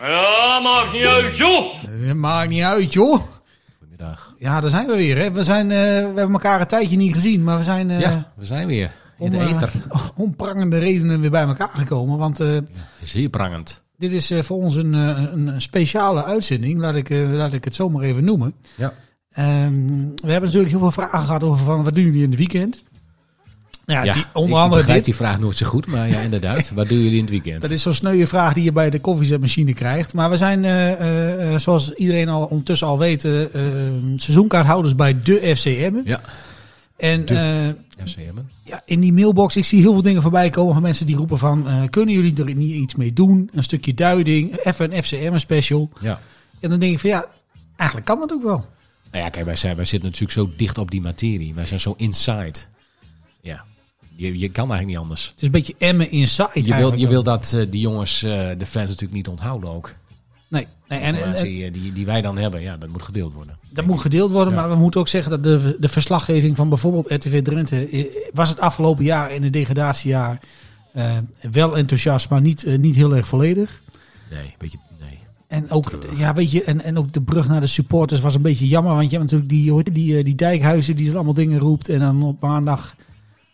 Ja, maakt niet uit, joh. Maakt niet uit, joh. Goedemiddag. Ja, daar zijn we weer. Hè. We, zijn, eh, we hebben elkaar een tijdje niet gezien, maar we zijn eh, Ja, we zijn weer in de om, eh, ether. om prangende redenen weer bij elkaar gekomen. Want eh, Zeer prangend. dit is voor ons een, eh, een speciale uitzending, laat ik, eh, laat ik het zomaar even noemen. Ja. Ehm, we hebben natuurlijk heel veel vragen gehad over van wat doen jullie in het weekend? Ja, Ja, die, ik onder andere begrijp dit. die vraag nooit zo goed, maar ja, inderdaad. Wat doen jullie in het weekend? Dat is zo'n sneuwe vraag die je bij de koffiezetmachine krijgt. Maar we zijn, eh, eh, eh, zoals iedereen al ondertussen al weet, seizoenkaarthouders bij de FCM. Ja, En FCM. ja, in die mailbox, ik zie heel veel dingen voorbij komen van mensen die roepen van... kunnen jullie er niet iets mee doen? Een stukje duiding, even een FCM special. Ja. En dan denk ik van ja, eigenlijk kan dat ook wel. Nou ja, kijk, wij, zijn, wij zitten natuurlijk zo dicht op die materie. Wij zijn zo inside. Je, je kan eigenlijk niet anders. Het is een beetje emmen inside Je wil, je wil dat eh, die jongens, eh, de fans natuurlijk niet onthouden ook. Nee, nee en, en, en Informatie eh, die, die wij dan hebben, ja, dat moet gedeeld worden. dat moet gedeeld worden. Ja. Maar we moeten ook zeggen dat de, de verslaggeving van bijvoorbeeld RTV Drenthe... was het afgelopen jaar in het degradatiejaar wel enthousiast, maar niet, niet heel erg volledig. Nee, beetje, nee. En ook, Treurig. ja, weet je, en, en ook de brug naar de supporters was een beetje jammer. Want je hebt natuurlijk die, die, eh, die dijkhuizen die er allemaal dingen roept. En dan op maandag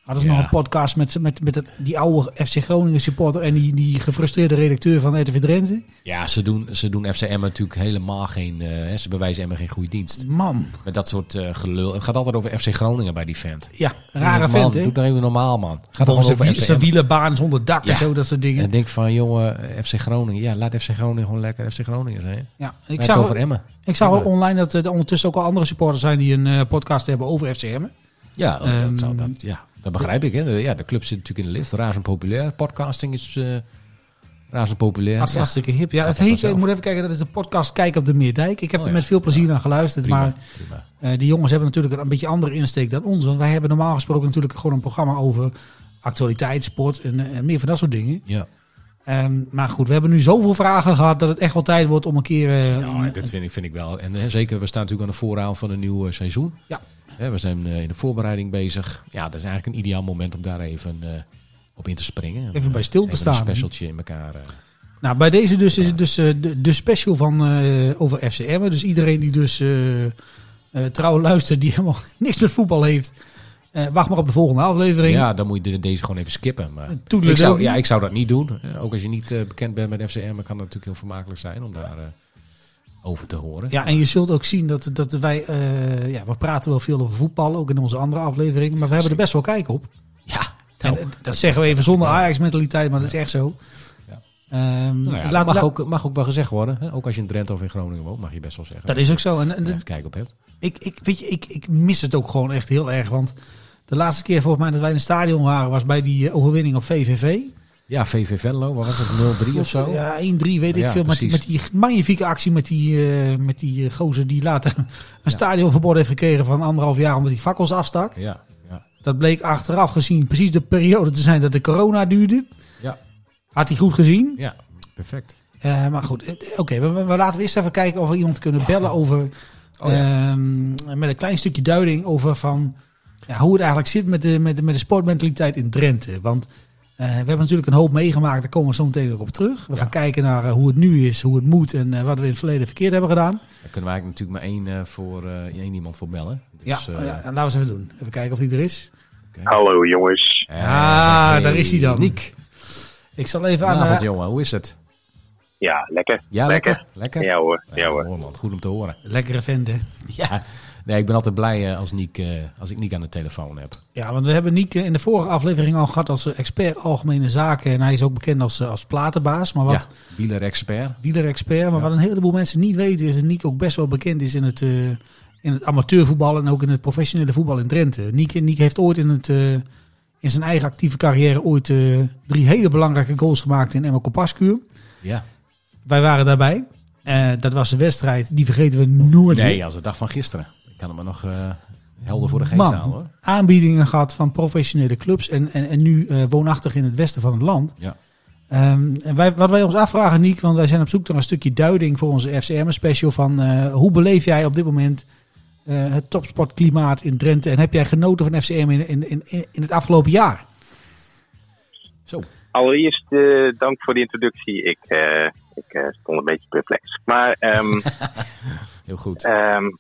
hadden ze Ja. nog een podcast met, met, met het, die oude FC Groningen supporter. En die, die gefrustreerde redacteur van RTV Drenthe. Ja, ze doen, ze doen FCM natuurlijk helemaal geen, eh, ze bewijzen Emmen geen goede dienst. Man, Met dat soort eh, gelul. Het gaat altijd over FC Groningen bij die vent. ja, rare man, vent, hè? Doe nou even normaal, man. Gaat zijn over zijn FCM. wielenbaan zonder dak en zo, dat soort dingen. En denk van, jongen, FC Groningen. Ja, laat FC Groningen gewoon lekker FC Groningen zijn. ja, Ik zag over Emmen. ik zag wel Emmen. online dat er ondertussen ook al andere supporters zijn die een eh, podcast hebben over FCM. Ja, dat, Ehm, zou, dat, ja, dat begrijp ik. Hè. De, ja, de club zit natuurlijk in de lift. Razend populair. Podcasting is eh razend populair. Hartstikke, hartstikke hip. Ja, Gaat het heet, ik moet even kijken, dat is de podcast Kijk op de Meerdijk. Ik heb Oh er ja. met veel plezier Ja. naar geluisterd, prima, maar... prima. Eh, die jongens hebben natuurlijk een beetje andere insteek dan ons. Want wij hebben normaal gesproken natuurlijk gewoon een programma over actualiteit, sport en, eh, en meer van dat soort dingen. Ja, Ehm, maar goed, we hebben nu zoveel vragen gehad dat het echt wel tijd wordt om een keer... ja een- dat vind ik, vind ik wel. En hè, zeker, we staan natuurlijk aan de voorraad van een nieuw seizoen. Ja. We zijn eh, in de voorbereiding bezig. Ja, dat is eigenlijk een ideaal moment om daar even eh, op in te springen. En, Even bij eh, stil te even staan. Een specialtje in elkaar. Nou, bij deze dus is het dus de, de special van over FCM. Dus iedereen die dus trouw luistert, die helemaal niks met voetbal heeft... wacht maar op de volgende aflevering. Ja, dan moet je de- deze gewoon even skippen. Maar ik zou, ja, ik zou dat niet doen. Ook als je niet bekend bent met FCM, kan het natuurlijk heel vermakelijk zijn om daar over te horen. Ja, en je zult ook zien dat, dat wij... eh, ja, we praten wel veel over voetbal, ook in onze andere afleveringen. Maar we hebben er best wel kijk op. Ja, nou, eh, dat zeggen we even zonder Ajax-mentaliteit, maar dat is echt zo. Ja. Ehm, nou ja, laat- mag, laat- ook, mag ook wel gezegd worden. Hè? Ook als je in Drenthe of in Groningen woont, mag je best wel zeggen. Dat is ook zo. En, en kijk op hebt. ik, ik, weet je, ik, ik mis het ook gewoon echt heel erg. Want de laatste keer volgens mij dat wij in het stadion waren, was bij die eh, overwinning op VVV. Ja, VV Venlo, wat was het? 0-3 of zo? Ja, 1-3 weet ik Ja, veel. Met die, met die magnifieke actie met die, eh, met die eh, gozer die later een stadionverbod heeft gekregen van anderhalf jaar omdat hij fakkels afstak. Ja, ja. Dat bleek achteraf gezien precies de periode te zijn dat de corona duurde. Ja. Had hij goed gezien. ja, perfect. Eh, maar goed, oké, we, we- we laten we eerst even kijken of we iemand kunnen bellen over. Oh ja. ehm, met een klein stukje duiding over van ja, hoe het eigenlijk zit met de, met de, met de sportmentaliteit in Drenthe. Want we hebben natuurlijk een hoop meegemaakt, daar komen we zo meteen ook op terug. We Ja. gaan kijken naar eh, hoe het nu is, hoe het moet en eh, wat we in het verleden verkeerd hebben gedaan. Daar kunnen we eigenlijk natuurlijk maar één, eh, voor, eh, één iemand voor bellen. Ja, Dus, eh, oh ja, laten we eens even doen. Even kijken of die er is. oké. Hallo jongens. Eh, Ah, hey, daar is hij dan. Niek. Ik zal even aan. Vanavond, eh, jongen. Hoe is het? Ja, lekker. Ja, lekker? Lekker? Ja hoor, Ja, ja hoor. Goed om te horen. lekkere vent, hè? Ja. Nee, ik ben altijd blij eh, als, Niek, eh, als ik Niek aan de telefoon heb. Ja, want we hebben Niek in de vorige aflevering al gehad als eh, expert algemene zaken. En hij is ook bekend als, eh, als platenbaas. Maar wat Ja, wieler-expert. wielerexpert. Maar Ja. wat een heleboel mensen niet weten is dat Niek ook best wel bekend is in het, eh, in het amateurvoetbal en ook in het professionele voetbal in Drenthe. Niek, Niek heeft ooit in, het, eh, in zijn eigen actieve carrière ooit eh, drie hele belangrijke goals gemaakt in Emma Kopaskuur. Ja. Wij waren daarbij. Eh, dat was een wedstrijd, die vergeten we nooit meer. Nee, als de dag van gisteren. Ik kan het me nog eh, helder voor de geest Man, hoor. aanbiedingen gehad van professionele clubs en, en, en nu eh, woonachtig in het westen van het land. Ja. Ehm, en wij, wat wij ons afvragen, Niek, want wij zijn op zoek naar een stukje duiding voor onze FCM-special van eh, hoe beleef jij op dit moment eh, het topsportklimaat in Drenthe en heb jij genoten van FCM in, in, in, in het afgelopen jaar? Zo. Allereerst eh, dank voor de introductie. Ik, eh, ik eh, stond stond een beetje perplex. Maar ehm Heel goed. ehm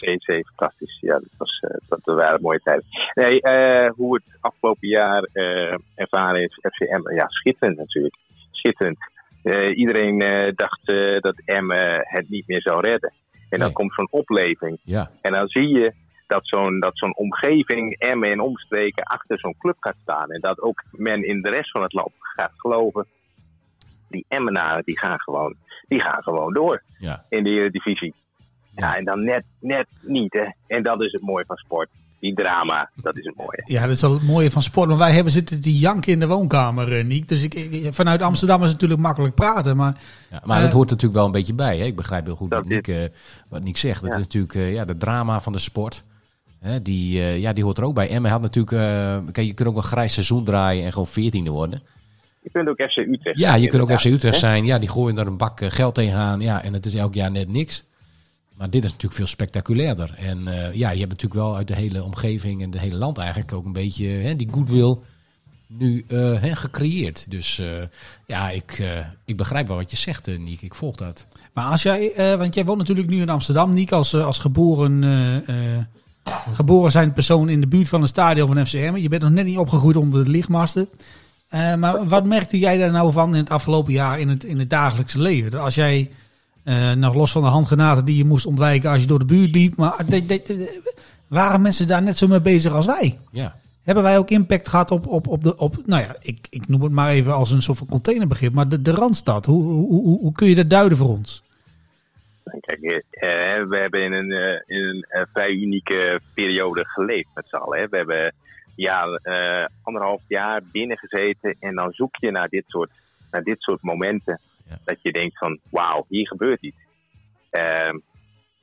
CC, fantastisch. Ja, dat, was, eh, dat waren mooie tijden. Nee, eh, hoe het afgelopen jaar eh, ervaren is, FCM, ja, schitterend natuurlijk. Schitterend. Iedereen dacht dat Emmen het niet meer zou redden. En dan Nee. komt zo'n opleving. Ja, En dan zie je dat zo'n dat zo'n omgeving, Emmen en omstreken, achter zo'n club gaat staan. En dat ook men in de rest van het land gaat geloven. Die Emmenaren, die gaan gewoon, die gaan gewoon door ja. in de Eredivisie. Ja, en dan net, net niet, hè. En dat is het mooie van sport. Die drama, dat is het mooie. Ja, dat is wel het mooie van sport. Maar wij hebben zitten die janken in de woonkamer, eh, Niek. Dus ik, ik- vanuit Amsterdam is het natuurlijk makkelijk praten. Maar Ja, maar Eh, dat hoort er natuurlijk wel een beetje bij. Hè? Ik begrijp heel goed Dat wat Niek, eh, wat Niek zegt. Dat Ja. is natuurlijk eh, ja, de drama van de sport. Hè? Die, eh, ja, die hoort er ook bij. Emmen had natuurlijk... eh, kijk, je kunt ook een grijs seizoen draaien en gewoon veertiende worden. Je kunt ook FC Utrecht Ja, je kunt ook FC Utrecht zijn. Ja, die gooien er een bak eh, geld tegenaan. Ja, en het is elk jaar net niks. Maar dit is natuurlijk veel spectaculairder. En eh, ja, je hebt natuurlijk wel uit de hele omgeving en het hele land eigenlijk ook een beetje hè, die goodwill nu eh, hè, gecreëerd. Dus eh, ja, ik, ik begrijp wel wat je zegt, Niek. Ik volg dat. Maar als jij, want jij woont natuurlijk nu in Amsterdam, Niek, als, als geboren, geboren zijn persoon in de buurt van een stadion van FCM. Je bent nog net niet opgegroeid onder de lichtmasten. Maar wat merkte jij daar nou van in het afgelopen jaar in het, in het dagelijkse leven? Als jij, eh, nog los van de handgranaten die je moest ontwijken als je door de buurt liep, maar de- de- de- waren mensen daar net zo mee bezig als wij? Ja, Hebben wij ook impact gehad op, op, op de, op, nou ja, ik, ik noem het maar even als een soort van containerbegrip, maar de, de Randstad, hoe, hoe, hoe, hoe kun je dat duiden voor ons? Kijk, eh, we hebben in een, eh, in een vrij unieke periode geleefd met z'n allen. Hè. We hebben ja, eh, anderhalf jaar binnengezeten en dan zoek je naar dit soort, naar dit soort momenten. Ja. Dat je denkt van, wauw, hier gebeurt iets. Ehm,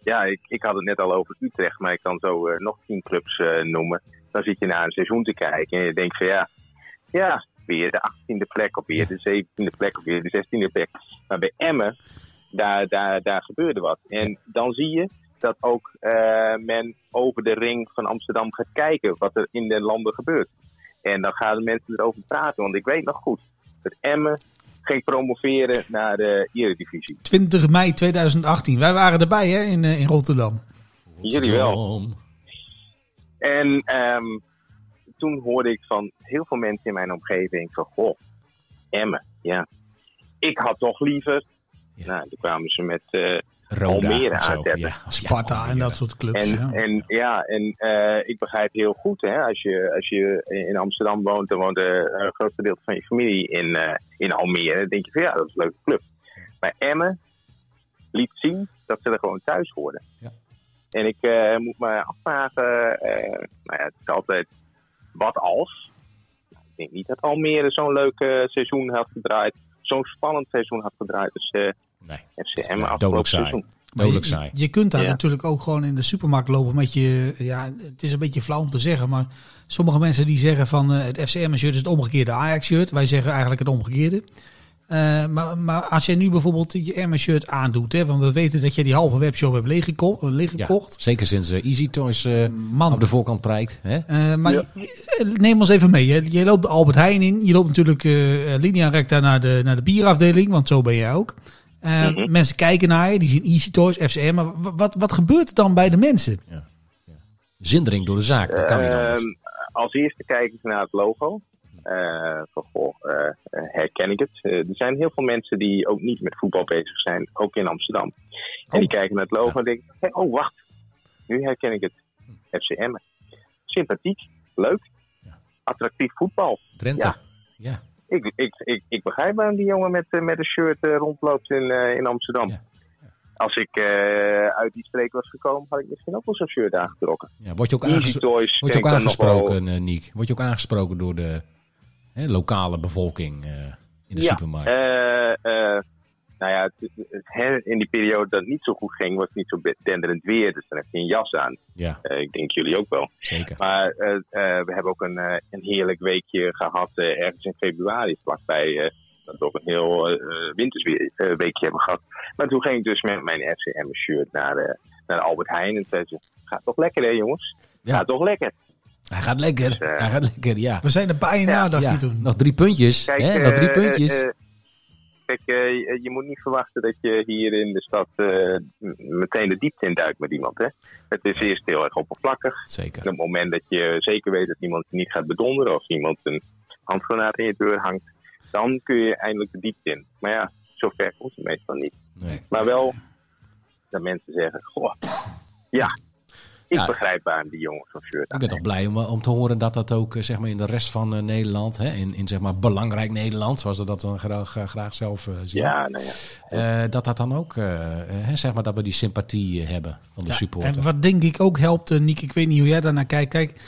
ja, ik, ik had het net al over Utrecht, maar ik kan zo eh, nog tien clubs eh, noemen. Dan zit je naar een seizoen te kijken en je denkt van ja, ja, weer de 18e plek of weer de 17e plek of weer de 16e plek. Maar bij Emmen, daar, daar, daar gebeurde wat. En dan zie je dat ook eh, men over de ring van Amsterdam gaat kijken wat er in de landen gebeurt. En dan gaan de mensen erover praten. Want ik weet nog goed dat Emmen ging promoveren naar de Eredivisie. 20 mei 2018. Wij waren erbij hè, in, eh, in Rotterdam. Jullie wel. En ehm, toen hoorde ik van heel veel mensen in mijn omgeving van, goh, Emmen, ja. Ik had toch liever... Ja. Nou, toen kwamen ze met... eh, Roda Almere of zo. Ja, Sparta ja, en dat soort clubs. En ja. en, ja, en eh, ik begrijp heel goed, hè, als, je, als je in Amsterdam woont, dan woont een groot gedeelte van je familie in, eh, in Almere. Dan denk je van ja, dat is een leuke club. Maar Emmen liet zien dat ze er gewoon thuis hoorden. Ja. En ik eh, moet me afvragen, eh, nou ja, het is altijd wat als. Nou, ik denk niet dat Almere zo'n leuk eh, seizoen had gedraaid, zo'n spannend seizoen had gedraaid eh Nee, FCM dodelijk afgelopen saai. seizoen. Maar dodelijk je, saai. je kunt daar Ja. natuurlijk ook gewoon in de supermarkt lopen met je... Ja, het is een beetje flauw om te zeggen, maar sommige mensen die zeggen van eh, het FCM-shirt is het omgekeerde Ajax-shirt. Wij zeggen eigenlijk het omgekeerde. Eh, maar, maar als jij nu bijvoorbeeld je Emma-shirt aandoet, hè, want we weten dat je die halve webshop hebt leeggeko- Ja, leeggekocht. zeker sinds eh, Easy Toys eh, Man, op de voorkant prijkt. Hè? Eh, maar Ja. je- neem ons even mee. Je, je loopt de Albert Heijn in. Je loopt natuurlijk eh linea recta naar de, naar de bierafdeling, want zo ben jij ook. Eh, Mhm. Mensen kijken naar je, die zien Easy Toys, FCM. Maar wa- wat, wat gebeurt er dan bij de mensen? Zindering door de zaak, dat kan niet anders. Ehm, als eerste kijken ze naar het logo. Eh, van, goh, eh, herken ik het? Er zijn heel veel mensen die ook niet met voetbal bezig zijn, ook in Amsterdam. En die Oh. kijken naar het logo en denken, hey, oh wacht, nu herken ik het. FCM. Sympathiek, leuk, Ja. attractief voetbal. Drenthe. ja. Ja. Ik, ik, ik, ik begrijp waarom die jongen met, eh, met een shirt eh, rondloopt in, eh, in Amsterdam. Ja. Als ik uit die streek was gekomen, had ik misschien ook wel zo'n shirt aangetrokken. Ja, word je ook, Easy aanges- Toys. word je ken ook wel. aangesproken, eh Niek? Word je ook aangesproken door de hè, lokale bevolking in de Ja, supermarkt? Nou ja, het- het- het- hè, in die periode dat het niet zo goed ging, was het niet zo denderend weer. Dus dan heb je een jas aan. ja, Eh, ik denk jullie ook wel. zeker. Maar eh, eh, we hebben ook een, eh, een heerlijk weekje gehad eh, ergens in februari, vlakbij. eh dat we ook een heel eh wintersweekje hebben gehad. Maar toen ging ik dus met mijn FCM-shirt naar, eh, naar Albert Heijn. En zei ze, gaat toch lekker hè jongens? Ja. Gaat toch lekker? Hij gaat lekker. Dus, Hij gaat lekker, ja. We zijn er bijna, Ja, dacht ja. toen. Nog drie puntjes. Kijk, hè? Nog drie puntjes. Kijk, eh, je, je moet niet verwachten dat je hier in de stad eh, meteen de diepte in duikt met iemand. Hè? Het is eerst heel erg oppervlakkig. Zeker. En op het moment dat je zeker weet dat iemand je niet gaat bedonderen of iemand een handgranaat in je deur hangt, dan kun je eindelijk de diepte in. Maar ja, zover komt het meestal niet. Nee. Maar wel dat mensen zeggen, goh, ja, ik Ja. begrijp waarom die jongens zo'n shirt Ik ben toch blij om, om te horen dat dat ook eh, zeg maar in de rest van eh, Nederland, hè, in, in zeg maar belangrijk Nederland, zoals ze dat dan graag, graag, zelf eh, zien, Ja, nou ja. eh, dat dat dan ook, eh, eh, hè, zeg maar dat we die sympathie eh, hebben van de Ja, supporter. En wat denk ik ook helpt, eh, Niek, ik weet niet hoe jij daarnaar kijkt. Kijk,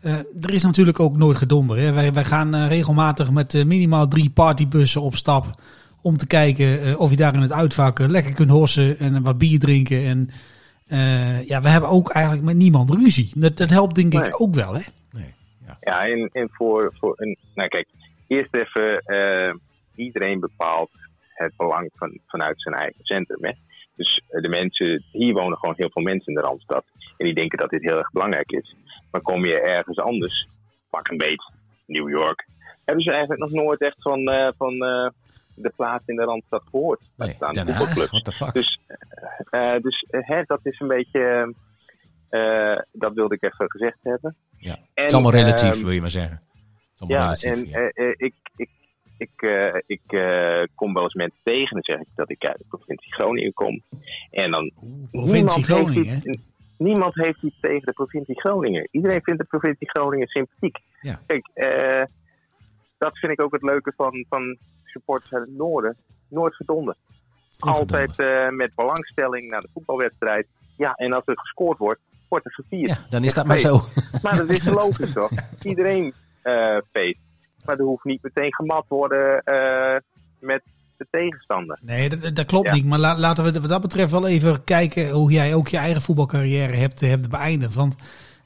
eh, er is natuurlijk ook nooit gedonder. Hè. Wij, wij gaan eh, regelmatig met eh, minimaal drie partybussen op stap. Om te kijken eh, of je daar in het uitvak eh, lekker kunt hossen en wat bier drinken. En eh, ja, we hebben ook eigenlijk met niemand ruzie. Dat, dat helpt denk Nee. ik ook wel. Hè? Nee. Ja. Ja, en, en voor, voor een. Nou, kijk, eerst even. eh, iedereen bepaalt het belang van, vanuit zijn eigen centrum. Hè? Dus eh, de mensen. Hier wonen gewoon heel veel mensen in de randstad. En die denken dat dit heel erg belangrijk is. Maar kom je ergens anders, pak een beet, New York. Hebben ze eigenlijk nog nooit echt van, eh, van eh, de plaats in de randstad gehoord? Nee, staan Den Haag, what the fuck. Dus, dus eh, hè, dat is een beetje. eh, dat wilde ik even gezegd hebben. ja. En, het is allemaal relatief, ehm, wil je maar zeggen. Ja, relatief, en ja. eh, eh, ik, ik, ik, eh, ik eh, kom wel eens mensen tegen en zeg ik dat ik uit de provincie Groningen kom. En dan Provincie niemand Groningen. Heeft iets, niemand heeft iets tegen de provincie Groningen. Iedereen vindt de provincie Groningen sympathiek. Ja. Kijk, eh, dat vind ik ook het leuke van, van supporters uit het noorden. Nooit verdonden. Altijd eh, met belangstelling naar de voetbalwedstrijd. Ja, en als er gescoord wordt, wordt er gevierd. Ja, dan is dat maar zo. Maar dat is logisch toch? Iedereen eh feest. Maar er hoeft niet meteen gemat worden eh, met de tegenstander. Nee, dat, dat klopt Ja. niet. Maar la- laten we wat dat betreft wel even kijken hoe jij ook je eigen voetbalcarrière hebt, hebt beëindigd. Want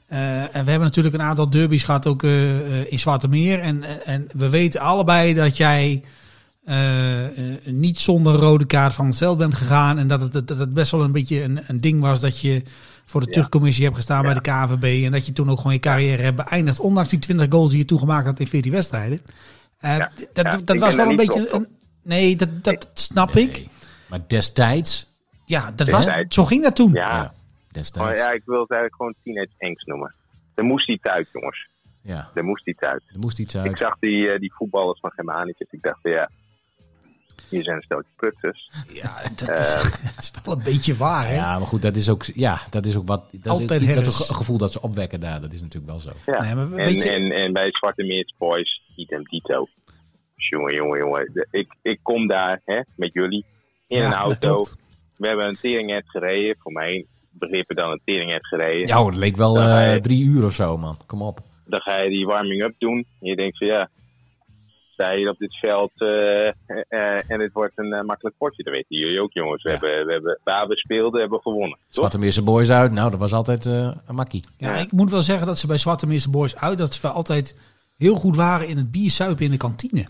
eh, en we hebben natuurlijk een aantal derbies gehad ook eh, eh, in Zwarte Meer. En, en we weten allebei dat jij niet zonder rode kaart van het veld bent gegaan. En dat het, dat het best wel een beetje een, een ding was dat je voor de Ja. terugcommissie hebt gestaan bij de KVB. En dat je toen ook gewoon je carrière hebt beëindigd. Ondanks die 20 goals die je toegemaakt had in 14 wedstrijden. Eh, Ja. Dat, Ja, dat was wel een beetje... Een, nee, dat, dat snap ik. Nee. Maar destijds, Ja, dat was, zo ging dat toen. Ja, ja, maar destijds, ja, ik wil het eigenlijk gewoon teenage angst noemen. Er moest iets uit, jongens. ja, Er moest iets uit. er moest iets Ik uit. zag die, eh, die voetballers van Germanicus. Ik dacht, van, ja, hier zijn een steltje prutsers. Ja, dat is, dat is wel een beetje waar, hè? Ja, maar goed, dat is ook, ja, dat is ook wat. Dat is, Altijd dat is Harris. ook een gevoel dat ze opwekken daar. Dat is natuurlijk wel zo. Ja. Nee, maar weet en, je- en, en bij Zwarte Meers Boys, idem dito. Dus jongen, jongen, jongen. Ik, ik kom daar hè, met jullie in Ja, een dat auto. We hebben een teringnet gereden. Voor mij begrippen dan een teringnet gereden. Ja, hoor, het leek wel je- eh, drie uur of zo, man. Kom op. Dan ga je die warming-up doen. En je denkt van ja, hier op dit veld eh, eh, en het wordt een eh, makkelijk potje. Dat weten jullie ook jongens. We Ja. hebben, we hebben, waar we speelden hebben we gewonnen. Toch? Zwarte Meerse Boys uit. Nou, dat was altijd eh, een makkie. Ja, Ja. ik moet wel zeggen dat ze bij Zwarte Mr. Boys uit... dat ze altijd heel goed waren in het biersuipen in de kantine.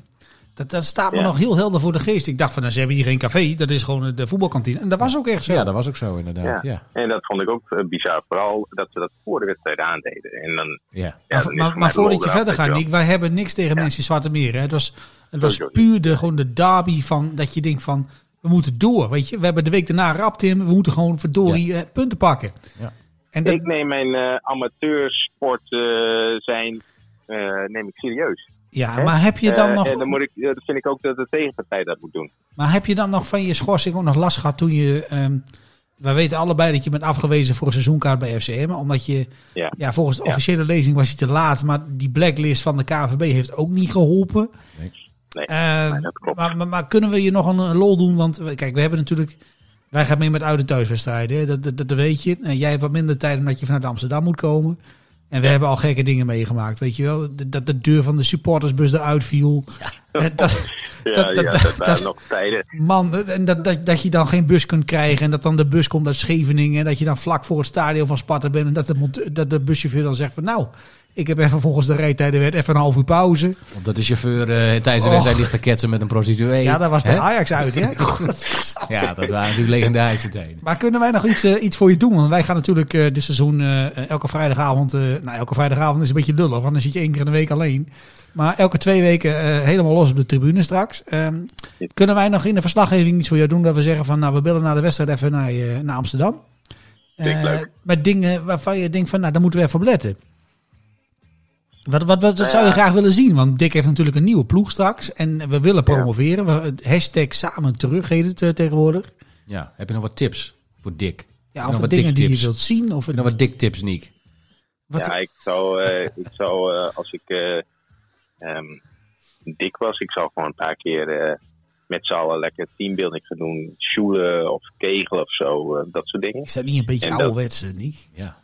Dat, dat staat me Ja. nog heel helder voor de geest. Ik dacht van, nou, ze hebben hier geen café. Dat is gewoon de voetbalkantine. En dat was ook echt zo. Ja, dat was ook zo inderdaad. Ja. En dat vond ik ook eh, bizar. Vooral dat ze dat voor de wedstrijd aandeden. En dan, Ja. ja, maar dan maar, voordat je verder gaat. Nick, wij hebben niks tegen mensen in Zwarte Meer. Hè. Het was, het was puur de, gewoon de derby van dat je denkt van, we moeten door. Weet je, we hebben de week daarna rap Tim, we moeten gewoon verdorie eh, punten pakken. Ja. En dat, Ik neem mijn eh, amateursport eh, zijn eh, neem ik serieus. Ja, hè? maar heb je dan Eh, nog, En dan moet ik, dat vind ik ook dat de tegenpartij dat moet doen. maar heb je dan nog van je schorsing ook nog last gehad toen je, ehm wij weten allebei dat je bent afgewezen voor een seizoenkaart bij FCM, omdat je, ja, Ja. volgens de Ja. officiële lezing was je te laat, maar die blacklist van de KVB heeft ook niet geholpen. Nee. Nee, Eh, nee, dat klopt. maar, maar, maar kunnen we je nog een, een lol doen? Want we- kijk, we hebben natuurlijk. Wij gaan mee met oude thuiswedstrijden. hè. Dat, dat, dat weet je. En jij hebt wat minder tijd omdat je vanuit Amsterdam moet komen. En we hebben al gekke dingen meegemaakt. Weet je wel? Dat de deur van de supportersbus eruit viel. Eh, Dat, ja, dat- ja, dat- dat, dat- waren nog tijden. man, en dat, dat, dat je dan geen bus kunt krijgen. En dat dan de bus komt uit Scheveningen. En dat je dan vlak voor het stadion van Sparta bent. En dat de, dat de buschauffeur dan zegt van nou, Ik heb even volgens de rijtijdenwet even een half uur pauze. Omdat de chauffeur eh, tijdens de wedstrijd ligt te ketsen met een prostituee. Ja, dat was bij? Ajax uit, hè? Ja, dat waren natuurlijk legendarische tijden. Maar kunnen wij nog iets, eh, iets voor je doen? Want wij gaan natuurlijk eh, dit seizoen eh, elke vrijdagavond... eh, nou, elke vrijdagavond is een beetje lullig, want dan zit je één keer in de week alleen. Maar elke twee weken eh, helemaal los op de tribune straks. Ehm, kunnen wij nog in de verslaggeving iets voor jou doen? Dat we zeggen van, nou, we bellen na de wedstrijd even naar, naar Amsterdam. Eh, leuk. Met dingen waarvan je denkt van, nou, daar moeten we even op letten. Wat, wat, wat, wat zou je Ja. graag willen zien? Want Dick heeft natuurlijk een nieuwe ploeg straks. En we willen promoveren. We, hashtag samen terug heet het eh, tegenwoordig. Ja, heb je nog wat tips voor Dick? Ja, of wat dingen die je wilt zien. Of Heb je het, nog wat Dick tips, Niek? wat, Ja, ik zou, eh, ik zou eh, als ik eh, ehm, dik was, ik zou gewoon een paar keer eh, met z'n allen lekker teambuilding gaan doen. Shoelen of kegelen of zo, eh, dat soort dingen. Is dat niet een beetje ouderwets, niet? Ja.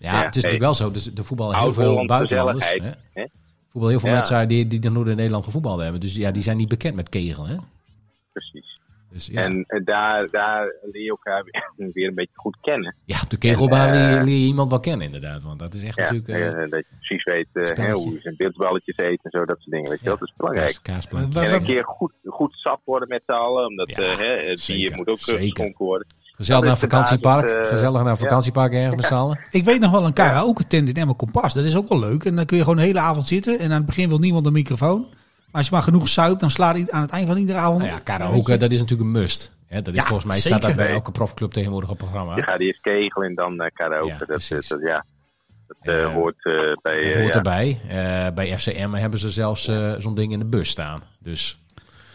Ja, Ja, het is hey. natuurlijk wel zo. Dus de voetbal heel veel buitenlanders. Hè? hè? Voetbal heel veel Ja. mensen die, die dan nooit in Nederland gevoetbald hebben. Dus ja, die zijn niet bekend met kegelen. Hè? Precies. Dus ja, En eh, daar, daar leer je elkaar weer, weer een beetje goed kennen. ja op de kegelbaan en, eh, leer, je iemand wel kennen inderdaad. Want dat is echt Ja, natuurlijk... eh, dat je precies weet hè, spelletje. hoe je zijn beeldballetjes eet en zo, dat soort dingen. Weet je dat is belangrijk. kaas- En een keer goed, goed sap worden met z'n allen, omdat Ja, hè, het bier zeker, moet ook geschonken worden. Gezellig naar vakantiepark. basis, eh, Gezellig naar vakantiepark ergens met z'n. Ik weet nog wel een karaoke tent in Emmer Kompas. Dat is ook wel leuk. En dan kun je gewoon de hele avond zitten. En aan het begin wil niemand een microfoon. Maar als je maar genoeg zuipt, dan slaat hij aan het eind van iedere avond... Nou ja, karaoke, dat is natuurlijk een must. Hè, dat is Ja, volgens mij zeker. staat dat bij elke profclub tegenwoordig op het programma. Je gaat eerst kegelen en dan eh, karaoke. Ja, dat, precies. dat, ja, dat eh, Eh, hoort eh, bij... Dat eh, hoort ja, erbij. Eh, bij FCM hebben ze zelfs eh, zo'n ding in de bus staan. Dus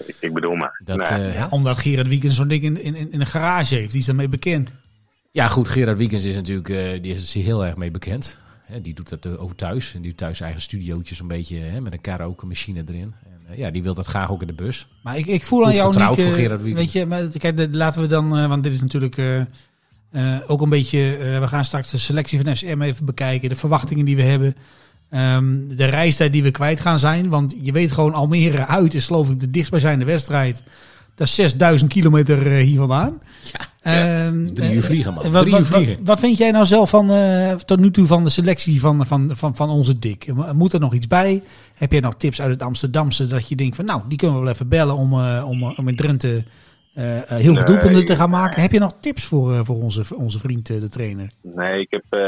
ik, ik bedoel maar. dat, eh, Ja, omdat Gerard Wiekens zo'n ding in, in, in een garage heeft. Die is daarmee bekend. Ja, goed, Gerard Wiekens is natuurlijk eh, die is er heel erg mee bekend. Hè, die doet dat eh, ook thuis. En die thuis eigen studiootjes een beetje hè, met een karaoke machine erin. En, ja, die wil dat graag ook in de bus. Maar ik, ik voel aan jou, voor Gerard Wiekens. Weet je, maar kijk, laten we dan... eh, want dit is natuurlijk eh, eh, ook een beetje... eh, we gaan straks de selectie van FCM even bekijken. De verwachtingen die we hebben. Ehm, de reistijd die we kwijt gaan zijn. Want je weet gewoon, Almere uit is geloof ik de dichtstbijzijnde wedstrijd. Dat is 6000 kilometer eh, hier vandaan. Ehm, Drie uur eh, vliegen, man. Wat, Drie wat, uur vliegen. wat, wat vind jij nou zelf van, eh, tot nu toe van de selectie van, van, van, van onze dik? Moet er nog iets bij? Heb jij nog tips uit het Amsterdamse dat je denkt van nou, die kunnen we wel even bellen om, eh, om, om in Drenthe eh, eh, heel veel Nee, te gaan maken? Heb je nog tips voor, eh, voor onze, voor onze vriend eh, de trainer? Nee, ik heb eh,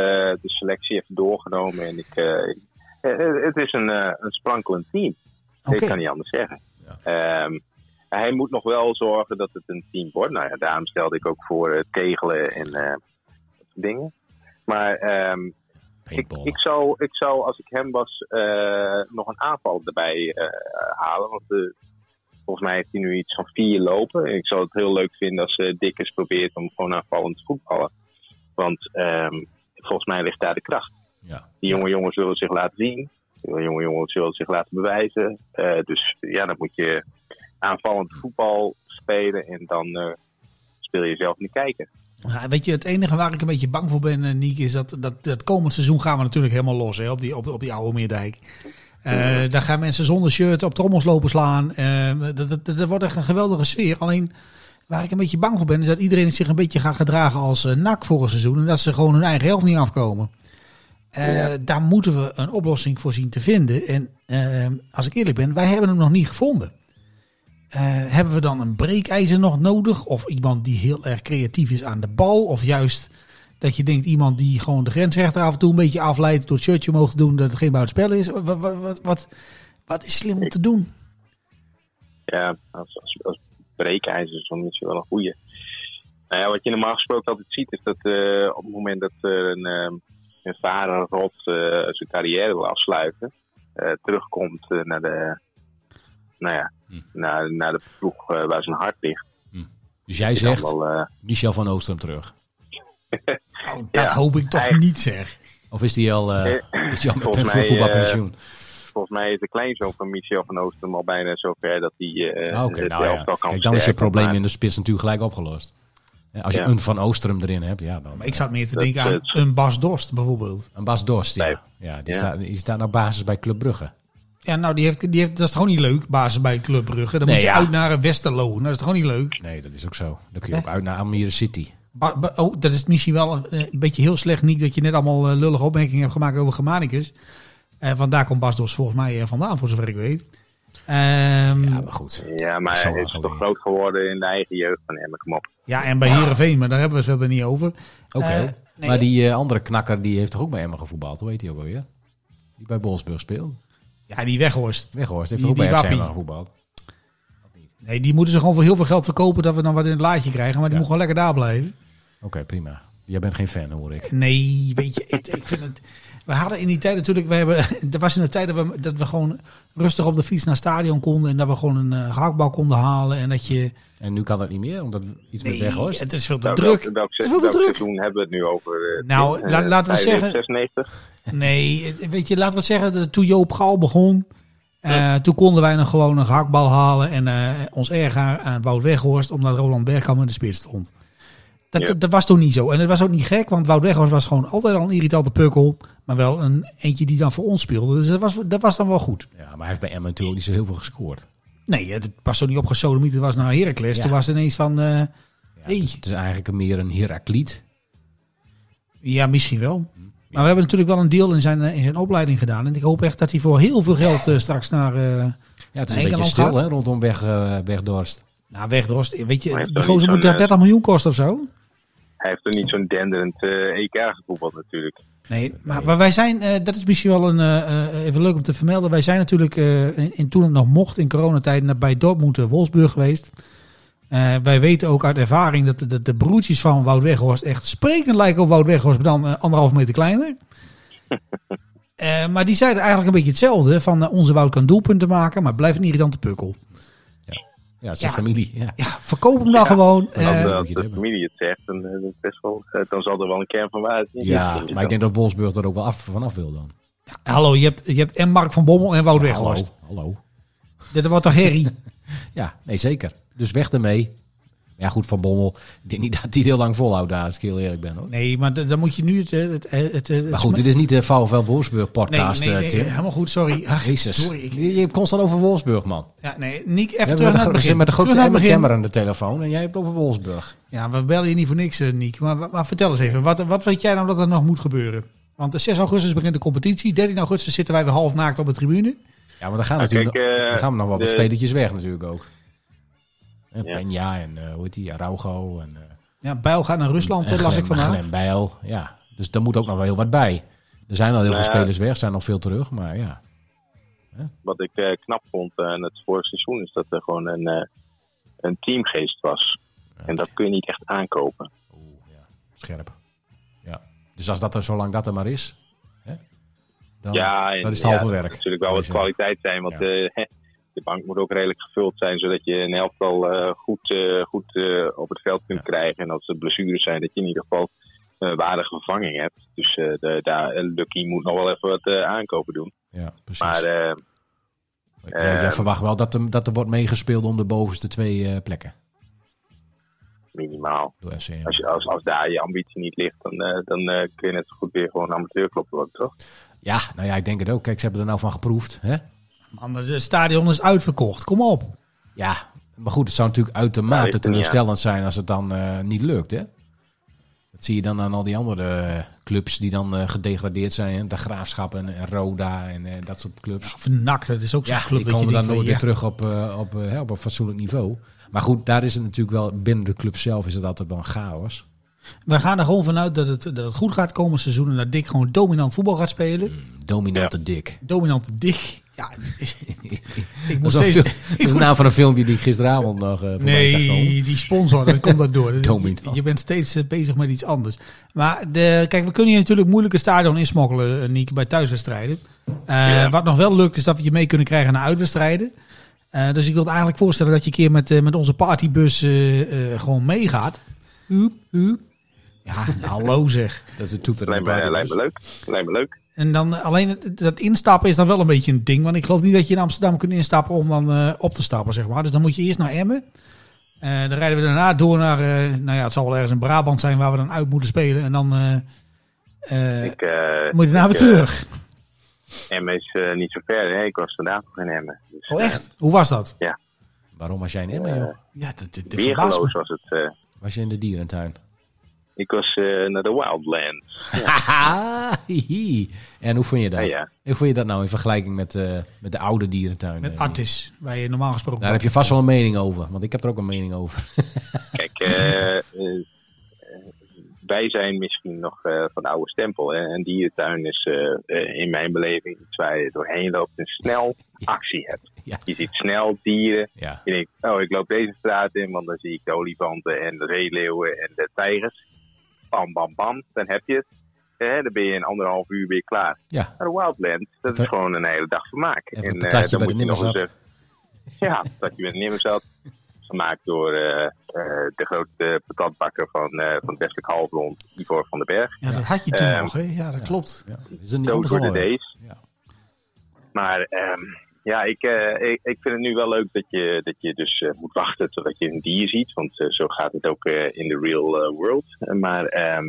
de selectie even doorgenomen en ik, eh, eh, het is een, eh, een sprankelend team. Oké. Ik kan niet anders zeggen. Ehm, hij moet nog wel zorgen dat het een team wordt. Nou ja, daarom stelde ik ook voor het kegelen en eh, dat soort dingen. Maar ehm, ik, zou, ik zou, als ik hem was, eh, nog een aanval erbij eh, halen. Want eh, volgens mij heeft hij nu iets van vier lopen. En ik zou het heel leuk vinden als uh, Dikkers probeert om gewoon aanvallend te voetballen. Want ehm, volgens mij ligt daar de kracht. Ja. Die jonge jongens willen zich laten zien. Die jonge jongens willen zich laten bewijzen. Eh, dus ja, dan moet je aanvallend voetbal spelen. En dan eh, speel je zelf niet kijken. Weet je, het enige waar ik een beetje bang voor ben, eh, Niek, is dat, dat, dat komend seizoen gaan we natuurlijk helemaal los hè, op, die, op, op die oude Meerdijk. Eh daar gaan mensen zonder shirt op trommels lopen slaan. Eh, dat, dat, dat wordt echt een geweldige sfeer. Alleen waar ik een beetje bang voor ben, is dat iedereen zich een beetje gaat gedragen als uh, NAC vorig seizoen. En dat ze gewoon hun eigen helft niet afkomen. Uh, ja. Daar moeten we een oplossing voor zien te vinden. En uh, als ik eerlijk ben, wij hebben hem nog niet gevonden. Uh, hebben we dan een breekijzer nog nodig? Of iemand die heel erg creatief is aan de bal? Of juist dat je denkt iemand die gewoon de grensrechter af en toe een beetje afleidt door het shirtje omhoog te doen dat het geen buitenspel is? Wat, wat, wat, wat, wat is slim om te doen? Ja, als, als, als breekijzer is dan misschien wel een goede. Nou ja, wat je normaal gesproken altijd ziet is dat op het moment dat er een, vader rot uh, zijn carrière wil afsluiten, uh, terugkomt naar de, nou ja, hm. naar, naar de ploeg waar zijn hart ligt. Hm. Dus jij zegt wel, uh, Michel van Oostrum terug? oh, dat ja, hoop ik toch hij, niet zeg. Of is die al, uh, is die al met een voetbalpensioen? Uh, volgens mij is de kleinzoon van Michel van Oostrum al bijna zover dat hij uh, ah, okay, nou ja. Kijk, dan is je probleem maar... in de spits natuurlijk gelijk opgelost. Als je ja. een Van Oostrum erin hebt, ja dan... Maar ik zat meer te denken aan het... een Bas Dorst bijvoorbeeld. Een Bas Dorst, ja. ja, die, ja. Staat, die staat nou basis bij Club Brugge. Ja, nou, die heeft, die heeft, dat is gewoon niet leuk, basis bij Club Brugge. Dan nee, moet je ja. uit naar Westerlo. Nou, dat is toch gewoon niet leuk? Nee, dat is ook zo. Dan kun je ook uit naar Almere City. Ba, ba, oh, dat is misschien wel een, een, beetje heel slecht, niet dat je net allemaal uh, lullige opmerkingen hebt gemaakt over Germanicus. Eh, want daar komt Bas Dos volgens mij eh, vandaan, voor zover ik weet. Ehm, Ja, ja, maar goed. Ja, maar hij is toch groot geworden in de eigen jeugd van Emmen. Kom op. en bij Heerenveen, maar daar hebben we het verder niet over. Oké. Eh, nee. Maar die eh, andere knakker, die heeft toch ook bij Emmen gevoetbald? Hoe heet die ook alweer? Die bij Bolsburg speelt. Ja, die Weghorst. Weghorst heeft Die- toch ook bij die. Emmen gevoetbald? Nee, die moeten ze gewoon voor heel veel geld verkopen dat we dan wat in het laadje krijgen. Maar die Ja. moet gewoon lekker daar blijven. Oké, prima. Jij bent geen fan, hoor ik. Nee, weet je, ik, ik vind het... We hadden in die tijd natuurlijk... We hebben, er was in de tijd dat we, dat we gewoon rustig op de fiets naar het stadion konden. En dat we gewoon een uh, gehaktbal konden halen. En dat je... En nu kan dat niet meer, omdat iets met Nee, Weghorst? het is veel te Welk, druk. welk, welk, Het is veel te welk druk. seizoen hebben we het nu over? eh, Nou, la- Eh, laten we 95, zeggen- 96? Nee, weet je, laten we zeggen, dat toen Joop Gal begon, eh, toen konden wij nog gewoon een gehaktbal halen en eh, ons erger aan Wout Weghorst, omdat Roland Bergkamp in de spits stond. Dat, Ja. dat, was toen niet zo. En het was ook niet gek, want Wout Weghorst was gewoon altijd al een irritante pukkel, maar wel een eentje die dan voor ons speelde. Dus dat was, dat was dan wel goed. Ja, maar hij heeft bij Emmen natuurlijk niet zo heel veel gescoord. Nee, het was toch niet opgesodemiet, het was naar Heracles. Ja. Toen was het ineens van, eh, Ja, Hey. het is eigenlijk meer een Herakliet. ja, misschien wel. Hm, Maar we hebben natuurlijk wel een deel in zijn, eh, in zijn opleiding gedaan. En ik hoop echt dat hij voor heel veel geld eh, straks naar... eh, Ja, het is een beetje stil hè, rondom weg, Wegdorst. Nou, Weghorst, weet je, toch gozer moet daar 30 miljoen kosten of zo. Hij heeft er niet zo'n denderend eh, EK gevoetbald natuurlijk. Nee, maar, maar wij zijn, eh, dat is misschien wel een, eh, even leuk om te vermelden. Wij zijn natuurlijk, in, in toen het nog mocht in coronatijd, naar bij Dortmund Wolfsburg geweest. Wij weten ook uit ervaring dat de, de, de broertjes van Wout Weghorst echt sprekend lijken op Wout Weghorst, maar dan anderhalf meter kleiner. Maar die zeiden eigenlijk een beetje hetzelfde. Van onze Wout kan doelpunten maken, maar blijft een irritante pukkel. Ja, het is een Ja. familie. Ja. Ja, verkoop hem dan gewoon. En als, Eh, eh, als de familie het zegt, dan, eh, best wel, dan zal er wel een kern van waarheid in Ja, maar ik denk dat Wolfsburg er ook wel af, vanaf wil dan. hallo, je hebt, je hebt en Mark van Bommel en Wout Weghorst. Hallo, hallo. Dit wordt toch herrie? Ja, nee, zeker. Dus weg ermee. Ja, goed, Van Bommel. Ik denk niet dat hij het heel lang volhoudt daar, als ik heel eerlijk ben. Hoor. Nee, maar dan moet je nu het... het, het, het, het Maar goed, dit is niet de VfL Wolfsburg nee, podcast, nee, eh, nee, Tim. helemaal goed, sorry. Ach, Jezus. sorry, ik- Je je hebt constant over Wolfsburg, man. ja, nee, Niek, We even hebben terug naar de, het we begin. zitten met de Terug grootste naar het begin. Emmer aan de telefoon en jij hebt over Wolfsburg. Ja, we bellen je niet voor niks, eh, Niek. Maar, maar vertel eens even, wat, wat weet jij nou dat er nog moet gebeuren? Want de 6 augustus begint de competitie. 13 augustus zitten wij weer half naakt op de tribune. Ja, maar dan gaan, Nou, natuurlijk, kijk, eh, dan gaan we nog wel wat de- spelertjes weg natuurlijk ook. En Ja. Peña en eh, hoe heet die, Araujo en, eh Ja, Bijl gaat naar Rusland, en las ik vandaag. Glenn Bijl. Ja, dus daar moet ook nog wel heel wat bij. Er zijn al heel Nou veel spelers weg, zijn nog veel terug, maar ja. Wat ik eh, knap vond aan het vorige seizoen is dat er gewoon een, eh, een teamgeest was. En dat kun je niet echt aankopen. Oeh, ja, scherp. Ja. Dus als dat er, zolang dat er maar is, hè, dan, ja, en, dat is het halve ja, werk. er moet natuurlijk wel wat kwaliteit zijn. Want Ja. eh, bank moet ook redelijk gevuld zijn. Zodat je een elftal eh, goed, eh, goed eh, op het veld kunt krijgen. En als er blessures zijn, dat je in ieder geval een waardige vervanging hebt. Dus de, daar, Lucky moet nog wel even wat aankopen doen. Ja, precies. Maar eh, verwacht wel dat er, dat er wordt meegespeeld om de bovenste twee plekken minimaal. Als, je, als, als daar je ambitie niet ligt, dan, dan kun je net zo goed weer gewoon amateurclub worden, toch? Ja, nou ja, ik denk het ook. Kijk, ze hebben er nou van geproefd. Hè? Man, het stadion is uitverkocht. Kom op. Ja, maar goed, het zou natuurlijk Ja, uitermate er niet teleurstellend zijn als het dan eh, niet lukt. Hè? Dat zie je dan aan al die andere eh, clubs die dan eh, gedegradeerd zijn. hè. De Graafschap en, en Roda en eh, dat soort clubs. Of NAC, dat is ook zo'n Ja, club die komen dan nooit weer ja, terug op, eh, op, hè, op een fatsoenlijk niveau. Maar goed, daar is het natuurlijk wel, binnen de club zelf is het altijd wel een chaos. We gaan er gewoon vanuit dat het, dat het goed gaat komend seizoen. En dat Dick gewoon dominant voetbal gaat spelen. Dominante dik. Dominante Dick. Ja, ik Dat moet is, dat de naam van een filmpje die ik gisteravond nog zag komen. Nee, die sponsor, dat komt dat door. Je, je bent steeds eh, bezig met iets anders. Maar de, kijk, we kunnen hier natuurlijk moeilijk een stadion insmokkelen, eh, Niek, bij thuiswedstrijden. Eh, Ja. Wat nog wel lukt, is dat we je mee kunnen krijgen naar uitwedstrijden. Eh, dus ik wil eigenlijk voorstellen dat je een keer met, met onze partybus eh, eh, gewoon meegaat. Hup, hup. Ja, hallo zeg. Dat is een toeter. Lijkt me, lijkt me leuk. Lijkt me leuk. En dan eh, alleen dat instappen is dan wel een beetje een ding. Want ik geloof niet dat je in Amsterdam kunt instappen om dan eh, op te stappen, zeg maar. Dus dan moet je eerst naar Emmen. Eh, dan rijden we daarna door naar, eh, nou ja, het zal wel ergens in Brabant zijn waar we dan uit moeten spelen. En dan eh, eh, Ik, eh, moet je daarna ik, weer terug. Emmen is eh, niet zo ver. Hè? Ik was vandaag nog in Emmen. Dus, Oh echt? Hoe was dat? Waarom was jij in Emmen, joh? Ja, dat, was het. Was je in de dierentuin? Ik was eh, naar de Wildlands. Haha, hihi. en hoe vond je dat? Ja, ja. Hoe vond je dat nou in vergelijking met, eh, met de oude dierentuin? Met? Artis, waar je normaal gesproken... Daar heb je vast wel een mening over, want ik heb er ook een mening over. Kijk, eh, wij zijn misschien nog eh, van de oude stempel. Hè? En dierentuin is in mijn beleving iets waar je doorheen loopt en snel actie hebt. Ja. Je ziet snel dieren. Ja, Je denkt, oh, ik loop deze straat in, want dan zie ik de olifanten en de zeeleeuwen en de tijgers. Bam, bam, bam, dan heb je het. Hè, dan ben je in anderhalf uur weer klaar. ja. Maar de Wildlands, dat is gewoon een hele dag vermaak. Even een eh, patatje dan bij moet de je nog eens, eh, Ja, dat je de Nimmerzat. Gemaakt door eh, eh, de grote patatbakker van, eh, van het Westelijk Halfrond, Ivor van den Berg. Ja, dat had je toen Ehm, nog, hè? Ja, dat klopt. ja. Is er niet Dood voor de. Ja. Maar ehm, ja, ik, eh, ik, ik vind het nu wel leuk dat je, dat je dus eh, moet wachten totdat je een dier ziet. Want eh, zo gaat het ook in de real world. Maar ehm,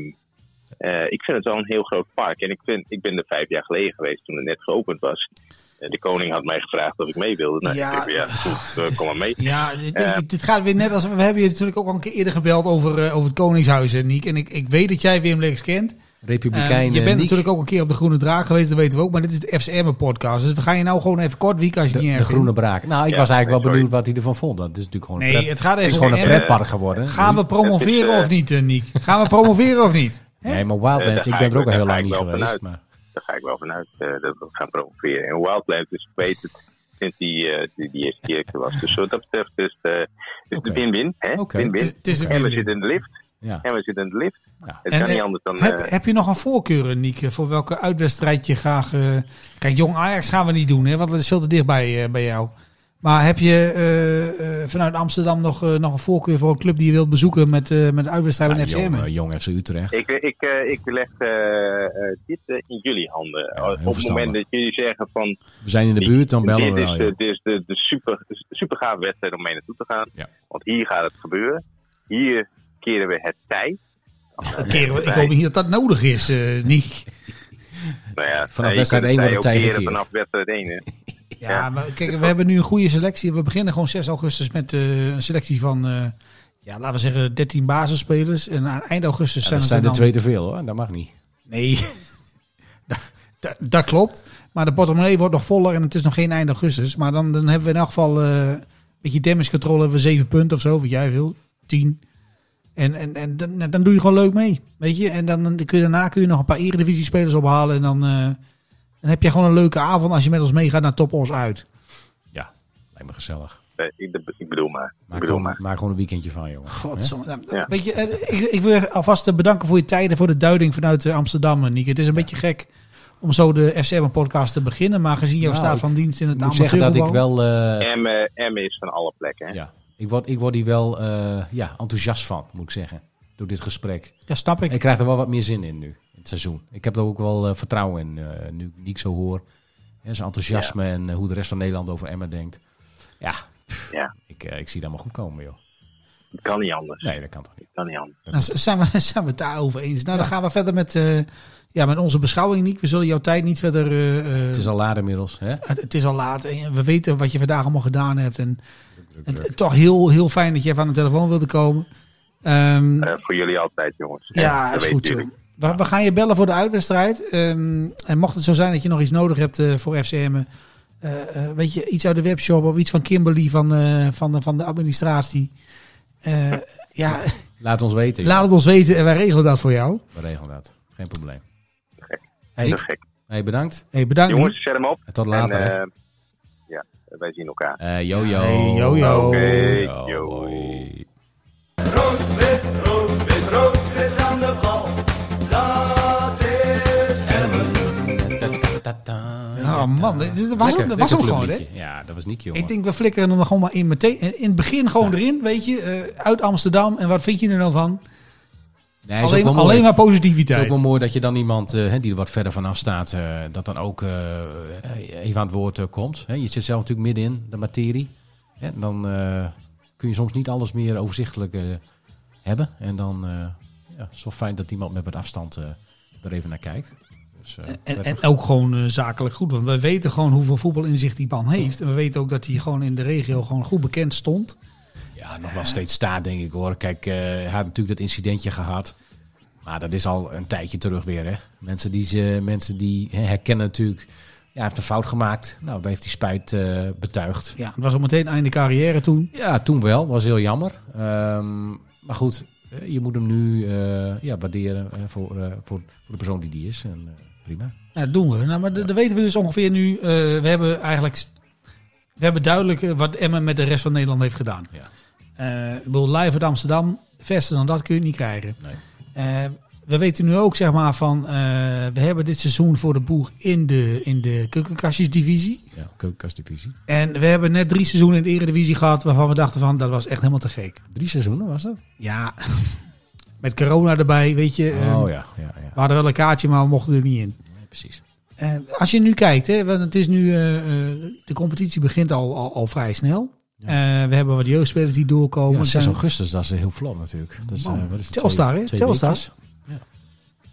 eh, ik vind het wel een heel groot park. En ik, vind, ik ben er vijf jaar geleden geweest toen het net geopend was. De koning had mij gevraagd of ik mee wilde. Nou, Ja. ik ja goed, kom maar mee. Ja, dit, dit gaat weer net als... We hebben je natuurlijk ook al een keer eerder gebeld over, over het Koningshuis, Niek. En ik, ik weet dat jij Wim Lex kent. Republikein Eh, je eh, bent Niek, natuurlijk ook een keer op de Groene Draak geweest, dat weten we ook. Maar dit is de FCM-podcast. Dus we gaan je nou gewoon even kort wieken als je de, het niet de erg groene vindt. braak. Nou, ik Ja, was eigenlijk wel sorry. benieuwd wat hij ervan vond. Het is natuurlijk gewoon een, Nee, pret- het gaat het even is gewoon een om- pretpark geworden. Gaan we promoveren is, eh, of niet, eh, Niek? Gaan we promoveren of niet? Nee, maar Eh, Wildlands, ik ben er ook al heel lang niet geweest. Maar, Daar ga ik wel vanuit eh, dat we gaan promoveren. En Wildlands, weet het, sinds die, eh, die, die eerste keer er was. Dus wat dat betreft is het, eh, is het Oké. een win-win. Win-win. Is- is En we zitten in de lift. ja. En we zitten in de lift. Ja. Het En, kan niet eh, anders dan... Heb, eh, heb je nog een voorkeur, Niek, voor welke uitwedstrijd je graag... eh, Kijk, Jong Ajax gaan we niet doen, hè, want dat is veel te dichtbij eh, bij jou. Maar heb je vanuit Amsterdam nog, nog een voorkeur voor een club die je wilt bezoeken met, eh met de uitwedstrijd Ja, met FCM? jong, jong FC Utrecht. ik, ik, eh, ik leg eh, eh, dit in jullie handen. Ja, Op het moment dat jullie zeggen van... We zijn in de buurt, dan bellen dit we is, wel. de, joh. dit is de, de super, super gave wedstrijd om mee naartoe te gaan. Ja. Want hier gaat het gebeuren. Hier keren we het tij. Ik hoop niet dat dat nodig is, eh Niek. Nou ja, Vanaf wedstrijd kunt één het wordt tij het gekeerd. Vanaf wedstrijd 1. Hè. Ja, Ja. maar kijk, we hebben nu een goede selectie. We beginnen gewoon 6 augustus met eh, een selectie van, eh, ja, laten we zeggen, 13 basisspelers. En aan eind augustus Ja, zijn dat het zijn er er twee te veel hoor, dat mag niet. Nee, dat, dat, dat klopt. Maar de portemonnee wordt nog voller en het is nog geen eind augustus. Maar dan, dan hebben we in elk geval eh, een beetje damage control. Hebben we 7 punten of zo, wat jij wil. 10. En, en, en dan, dan doe je gewoon leuk mee, weet je. En dan, dan kun je, daarna kun je nog een paar eredivisie-spelers ophalen. En dan, eh, dan heb je gewoon een leuke avond als je met ons meegaat naar Top Os uit. Ja, lijkt me gezellig. Ik, bedoel maar. Ik Maak bedoel gewoon, maar. maak gewoon een weekendje van, jongen. God? Ja. Weet je, eh, ik, ik wil je alvast eh, bedanken voor je tijden, voor de duiding vanuit Amsterdam, Nick. Het is een beetje gek om zo de FCM-podcast te beginnen, maar gezien jouw Nou, staat van dienst in het Ik moet zeggen dat ik wel... eh, Emmen, Emmen is van alle plekken. Hè. ja, ik word, ik word hier wel eh, ja, enthousiast van, moet ik zeggen. Door dit gesprek. Ja, snap ik. Ik krijg er wel wat meer zin in nu, in het seizoen. Ik heb er ook wel eh, vertrouwen in, eh, nu ik zo hoor. Ja, zijn enthousiasme en hoe de rest van Nederland over Emma denkt. Ja, pff, Ja. ik, ik zie dat maar goed komen, joh. Het kan niet anders. Nee, dat kan toch niet. Het kan niet anders. Dan z- zijn we, zijn we het daarover eens. Nou, dan gaan we verder met, eh, ja, met onze beschouwing, Nick. We zullen jouw tijd niet verder... eh, eh, Het is al laat inmiddels, hè? het, het is al laat en we weten wat je vandaag allemaal gedaan hebt. En Het, toch heel, heel fijn dat je even aan de telefoon wilde komen. Ehm, Eh, voor jullie altijd, jongens. Ja, dat is goed zo. We, we gaan je bellen voor de uitwedstrijd. Ehm, en mocht het zo zijn dat je nog iets nodig hebt eh, voor FCM, eh, eh, weet je, iets uit de webshop of iets van Kimberly van, eh, van, de, van de administratie. Eh, ja, Laat ons weten. laat het ons weten en wij regelen dat voor jou. We regelen dat. Geen probleem. Hey, Dat is gek. Hey, bedankt. hey, bedankt. Jongens, zet hem op. En tot later. En, wij zien elkaar. Eh, yo, yo. Hey, yo, yo. Oké, Yo, yo. Rood, wit, rood, wit, rood, wit aan de bal. Dat is Emmen. Ja, man, dit was, Lekker, hem, dat was hem gewoon, hè? Ja, dat was niet, jongen. Ik denk, we flikkeren hem er gewoon maar in, meteen, in het begin gewoon erin, weet je. eh, uit Amsterdam. En wat vind je er nou van? Nee, Alleen, mooi. alleen maar Het is ook positiviteit. wel mooi dat je dan iemand eh, die er wat verder vanaf staat, eh, dat dan ook eh, even aan het woord komt. Je zit zelf natuurlijk midden in de materie. En dan kun je soms niet alles meer overzichtelijk hebben. En dan ja, het is wel fijn dat iemand met wat afstand er even naar kijkt. Dus, En, en ook gewoon zakelijk goed. Want we weten gewoon hoeveel voetbalinzicht die man heeft. En we weten ook dat hij gewoon in de regio gewoon goed bekend stond. Ja, nog wel steeds staat, denk ik hoor. Kijk, eh, hij had natuurlijk dat incidentje gehad. Maar dat is al een tijdje terug weer. Hè? Mensen die, ze, mensen die hè, herkennen natuurlijk... Ja, hij heeft een fout gemaakt. Nou, daar heeft hij spijt eh, betuigd. Ja, het was al meteen einde carrière toen. Ja, toen wel. Dat was heel jammer. Ehm, maar goed, eh, je moet hem nu ja, waarderen voor, voor, voor de persoon die die is. En, prima. Ja, dat doen we. Nou, maar dan weten we dus ongeveer nu. we hebben eigenlijk. We hebben duidelijk wat Emmen met de rest van Nederland heeft gedaan. Ja. Eh, ik bedoel, live uit Amsterdam. Verster dan dat kun je niet krijgen. Nee. Eh, we weten nu ook, zeg maar, van. eh, we hebben dit seizoen voor de boeg in de, in de keukenkastjesdivisie. Ja, keukenkastdivisie. En we hebben net drie seizoenen in de eredivisie gehad. waarvan we dachten van dat was echt helemaal te gek. Drie seizoenen was dat? Ja, met corona erbij, weet je. oh ja, ja, ja. We hadden wel een kaartje, maar we mochten er niet in. Nee, precies. Als je nu kijkt, hè, want het is nu, de competitie begint al, al, al vrij snel. Ja. Eh, we hebben wat jeugdspelers die doorkomen. Ja, Er 6 zijn- augustus, dat is heel vlot natuurlijk. Dat is, Man, eh, wat is het, Telstar, hè? Telstar.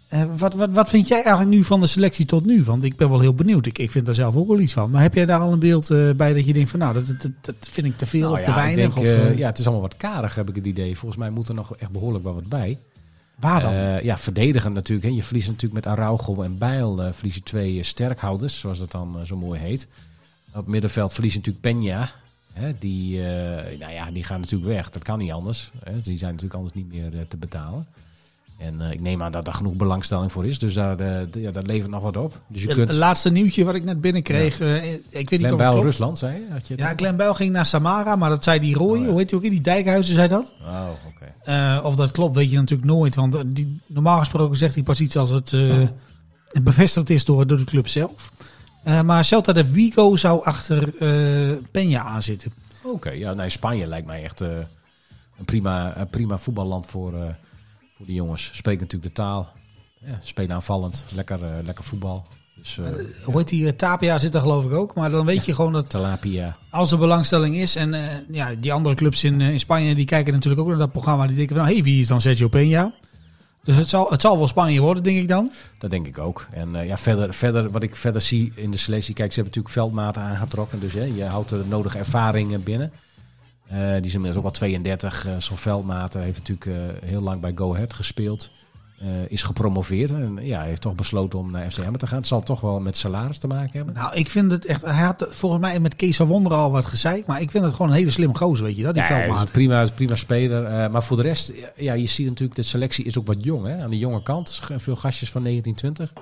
eh, wat, wat, wat vind jij eigenlijk nu van de selectie tot nu? Want ik ben wel heel benieuwd. Ik, ik vind daar zelf ook wel iets van. Maar heb jij daar al een beeld bij dat je denkt van nou, dat, dat, dat vind ik te veel Nou of te ja, weinig? denk, of, ja, het is allemaal wat karig, heb ik het idee. Volgens mij moet er nog echt behoorlijk wel wat bij. waar dan? Ja, verdedigen natuurlijk. Hè. Je verliest natuurlijk met Araujo en Bijl verlies je twee sterkhouders, zoals dat dan zo mooi heet. Op middenveld verlies natuurlijk Peña. Hè, die, eh, nou ja, die gaan natuurlijk weg. Dat kan niet anders. Hè. Die zijn natuurlijk anders niet meer eh, te betalen. En eh, ik neem aan dat daar genoeg belangstelling voor is. Dus daar, ja, dat levert nog wat op. Dus je Het kunt... laatste nieuwtje wat ik net binnenkreeg. ik weet niet of het Bijl. Rusland, zei je? Had je het Ja? Glenn Bijl ging naar Samara, maar dat zei die Roy. Oh, ja. Hoe heet die ook? in? Die Dijkhuizen zei dat. Oh, oké. Of dat klopt, weet je natuurlijk nooit. Want die, normaal gesproken zegt hij pas iets als het eh, bevestigd is door, door de club zelf. Eh, maar Celta de Vigo zou achter eh Peña aanzitten. Oké, ja, nee, Spanje lijkt mij echt eh, een, prima, een prima voetballand voor, voor die jongens. Spreken natuurlijk de taal. Ja, spelen aanvallend. Lekker, lekker voetbal. Dus eh Hoe heet die? Tapia zit er geloof ik ook. Maar dan weet je gewoon dat Talapia. als er belangstelling is. En ja, die andere clubs in, in Spanje die kijken natuurlijk ook naar dat programma. Die denken van, hé, hey, wie is dan Sergio Peña? Dus het zal, het zal wel Spanje worden, denk ik dan. Dat denk ik ook. En eh, ja, verder, verder, wat ik verder zie in de selectie. Kijk, ze hebben natuurlijk veldmaten aangetrokken. Dus hè, je houdt de nodige ervaringen binnen. Eh, die is inmiddels ook al 32. eh Zo'n veldmaten heeft natuurlijk eh, heel lang bij Go Ahead gespeeld. Eh, is gepromoveerd. En ja, hij heeft toch besloten om naar FC Emmen te gaan. Het zal toch wel met salaris te maken hebben. Nou, ik vind het echt... Hij had volgens mij met Kees van Wonderen al wat gezeik. Maar ik vind het gewoon een hele slimme gozer, weet je dat? Die Ja, is prima, prima speler. Eh, maar voor de rest, ja, je ziet natuurlijk, de selectie is ook wat jong. Hè? Aan de jonge kant, veel gastjes van 1920.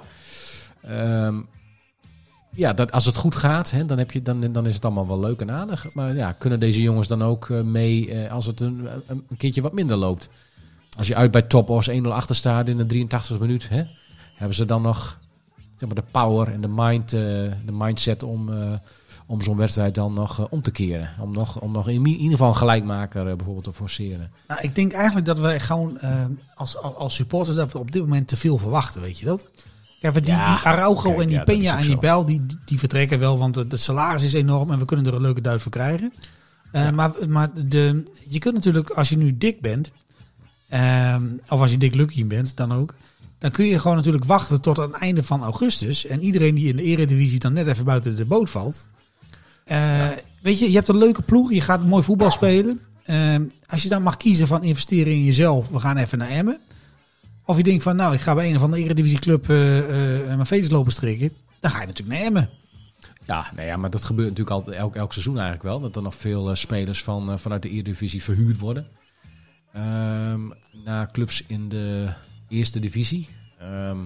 Ehm, ja, dat, als het goed gaat, hè, dan, heb je, dan, dan is het allemaal wel leuk en aardig. Maar ja, kunnen deze jongens dan ook eh, mee eh, als het een, een, een keertje wat minder loopt? Als je uit bij Top Os 1-0 achter staat in de 83e minuut, hè, hebben ze dan nog zeg maar, de power en de, mind, eh, de mindset om, eh, om zo'n wedstrijd dan nog eh, om te keren. Om nog, om nog in, ieder geval een gelijkmaker bijvoorbeeld te forceren. Nou, ik denk eigenlijk dat wij gewoon als, als, supporters dat we op dit moment te veel verwachten, weet je dat? Kijk, die, Ja, die Araujo kijk, en die ja, Peña en die. Bel, die, die, vertrekken wel, want het, salaris is enorm en we kunnen er een leuke duit voor krijgen. Maar, maar de, je kunt natuurlijk, als je nu dik bent, ehm, of als je dik lucky bent, dan ook, dan kun je gewoon natuurlijk wachten tot aan het einde van augustus. En iedereen die in de eredivisie dan net even buiten de boot valt. Eh, Weet je, je hebt een leuke ploeg, je gaat mooi voetbal spelen. Eh, als je dan mag kiezen van investeren in jezelf, we gaan even naar Emmen. Of je denkt van, nou, ik ga bij een of andere eredivisieclub eh mijn veters lopen strikken. Dan ga je natuurlijk naar Emmen. Ja, nou ja, maar dat gebeurt natuurlijk al elk, elk seizoen eigenlijk wel. Dat er nog veel spelers van, vanuit de Eredivisie verhuurd worden. Ehm, naar clubs in de eerste divisie. Ehm,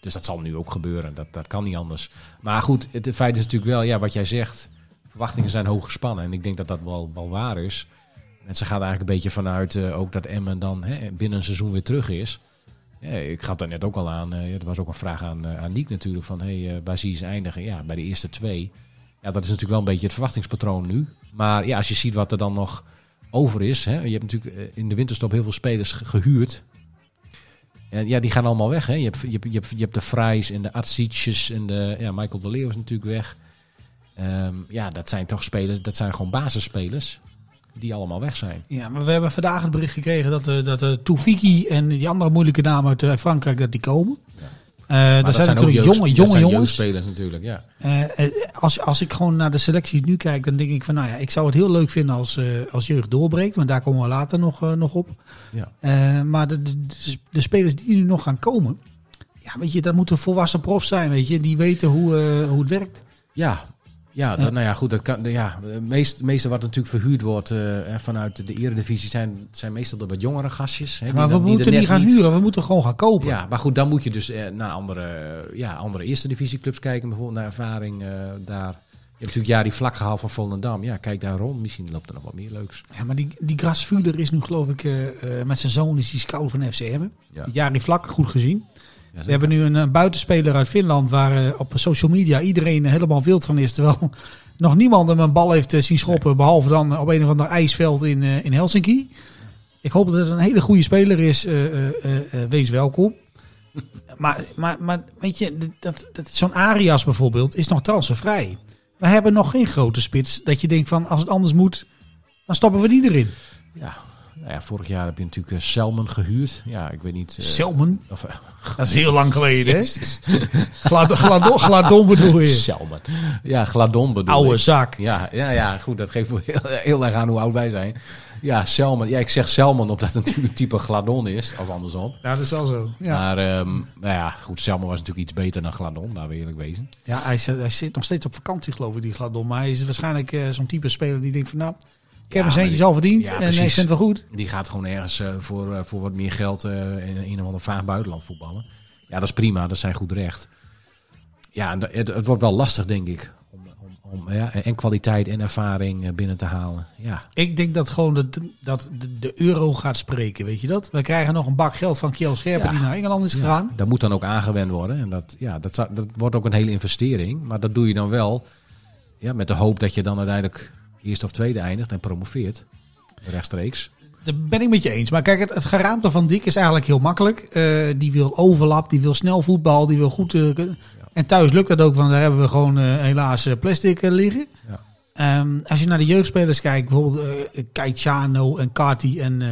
dus dat zal nu ook gebeuren. Dat, dat kan niet anders. Maar goed, het, feit is natuurlijk wel, ja, wat jij zegt. Verwachtingen zijn hoog gespannen. En ik denk dat dat wel, wel waar is. Mensen gaan eigenlijk een beetje vanuit eh, ook dat Emmen dan hè, binnen een seizoen weer terug is. Ja, ik gaf daar net ook al aan. eh, er was ook een vraag aan, eh, aan Niek natuurlijk. Van hey, waar zie je ze eindigen? Ja, bij de eerste twee. Ja, dat is natuurlijk wel een beetje het verwachtingspatroon nu. Maar ja, als je ziet wat er dan nog over is. Hè, je hebt natuurlijk eh, in de winterstop heel veel spelers ge- gehuurd. En ja, die gaan allemaal weg. Hè. Je, hebt, je, hebt, je, hebt, je hebt de Fries en de Atsitsjes en de ja, Michael de Leeuw is natuurlijk weg. Ehm, ja, dat zijn toch spelers, dat zijn gewoon basisspelers die allemaal weg zijn. Ja, maar we hebben vandaag het bericht gekregen dat, de dat de Toefiki en die andere moeilijke namen uit eh, Frankrijk, dat die komen. Maar er zijn natuurlijk jeugd- jonge, dat jonge jongens. jeugdspelers natuurlijk, ja. Eh, eh, als, als ik gewoon naar de selecties nu kijk, dan denk ik van, nou ja, ik zou het heel leuk vinden als, als jeugd doorbreekt. Want daar komen we later nog, nog op. Ja. Maar de, de, de, spelers die nu nog gaan komen, ja, weet je, dat moeten volwassen profs zijn, weet je. Die weten hoe, hoe het werkt. Ja, ja, dat, nou ja, goed. Dat kan, ja, het meest, meeste wat natuurlijk verhuurd wordt eh, vanuit de eredivisie zijn, zijn meestal de wat jongere gastjes. Hè, die maar we dan- die er moeten net niet gaan huren, we moeten gewoon gaan kopen. Ja, maar goed, dan moet je dus eh, naar andere, eh, ja, andere eerste divisieclubs kijken. Bijvoorbeeld naar ervaring eh, daar. Je hebt natuurlijk Jari Vlak gehaald van Volendam. Ja, kijk daar rond. Misschien loopt er nog wat meer leuks. Ja, maar die, die Grasvuler is nu geloof ik, eh, eh, met zijn zoon is die scout van FCM. Ja. Jari Vlak, goed gezien. We hebben nu een, eh, buitenspeler uit Finland waar eh, op social media iedereen helemaal wild van is. Terwijl nog niemand hem een bal heeft eh, zien schoppen. Behalve dan op een of ander ijsveld in, in Helsinki. Ik hoop dat het een hele goede speler is. wees welkom. maar, maar, maar weet je, dat, dat, zo'n Arias bijvoorbeeld is nog transfervrij. We hebben nog geen grote spits. Dat je denkt van als het anders moet, dan stoppen we die erin. Ja. Nou ja, vorig jaar heb je natuurlijk eh, Selman gehuurd. Ja, ik weet niet. eh, Selman, of, eh, dat is heel lang geleden hè. Glad- Gladon, Gladon bedoel je. Selman. Ja, Gladon bedoel Oude ik. zak. Ja, ja, ja, goed. Dat geeft heel, heel erg aan hoe oud wij zijn. Ja, Selman. Ja, ik zeg Selman omdat het natuurlijk type Gladon is. Of andersom. Ja, dat is wel zo. Ja, Maar ehm, nou ja, goed. Selman was natuurlijk iets beter dan Gladon. Laten we eerlijk wezen. ja hij, zit, hij zit nog steeds op vakantie, geloof ik, die Gladon. Maar hij is waarschijnlijk eh, zo'n type speler die denkt van... nou, ik heb Ja, een centje maar- al verdiend Ja, en precies. ik vind het wel goed. Die gaat gewoon ergens eh, voor, eh, voor wat meer geld eh, in een of ander vaag buitenland voetballen. Ja, dat is prima. Dat zijn goed recht. Ja, het, het wordt wel lastig, denk ik. Om, om, om ja, en kwaliteit en ervaring eh, binnen te halen. Ja, Ik denk dat gewoon de, dat de, de euro gaat spreken, weet je dat? We krijgen nog een bak geld van Kiel Scherpen Ja. die naar Engeland is gegaan. dat moet dan ook aangewend worden. En dat, ja, dat wordt ook een hele investering. Maar dat doe je dan wel ja, met de hoop dat je dan uiteindelijk eerst of tweede eindigt en promoveert. Rechtstreeks. Daar ben ik met je eens. Maar kijk, het, het geraamte van Dick is eigenlijk heel makkelijk. Eh, die wil overlap, die wil snel voetbal, die wil goed... kunnen. En thuis lukt dat ook, want daar hebben we gewoon eh, helaas plastic liggen. Ja. Ehm, als je naar de jeugdspelers kijkt, bijvoorbeeld Kaitjano en Kati en...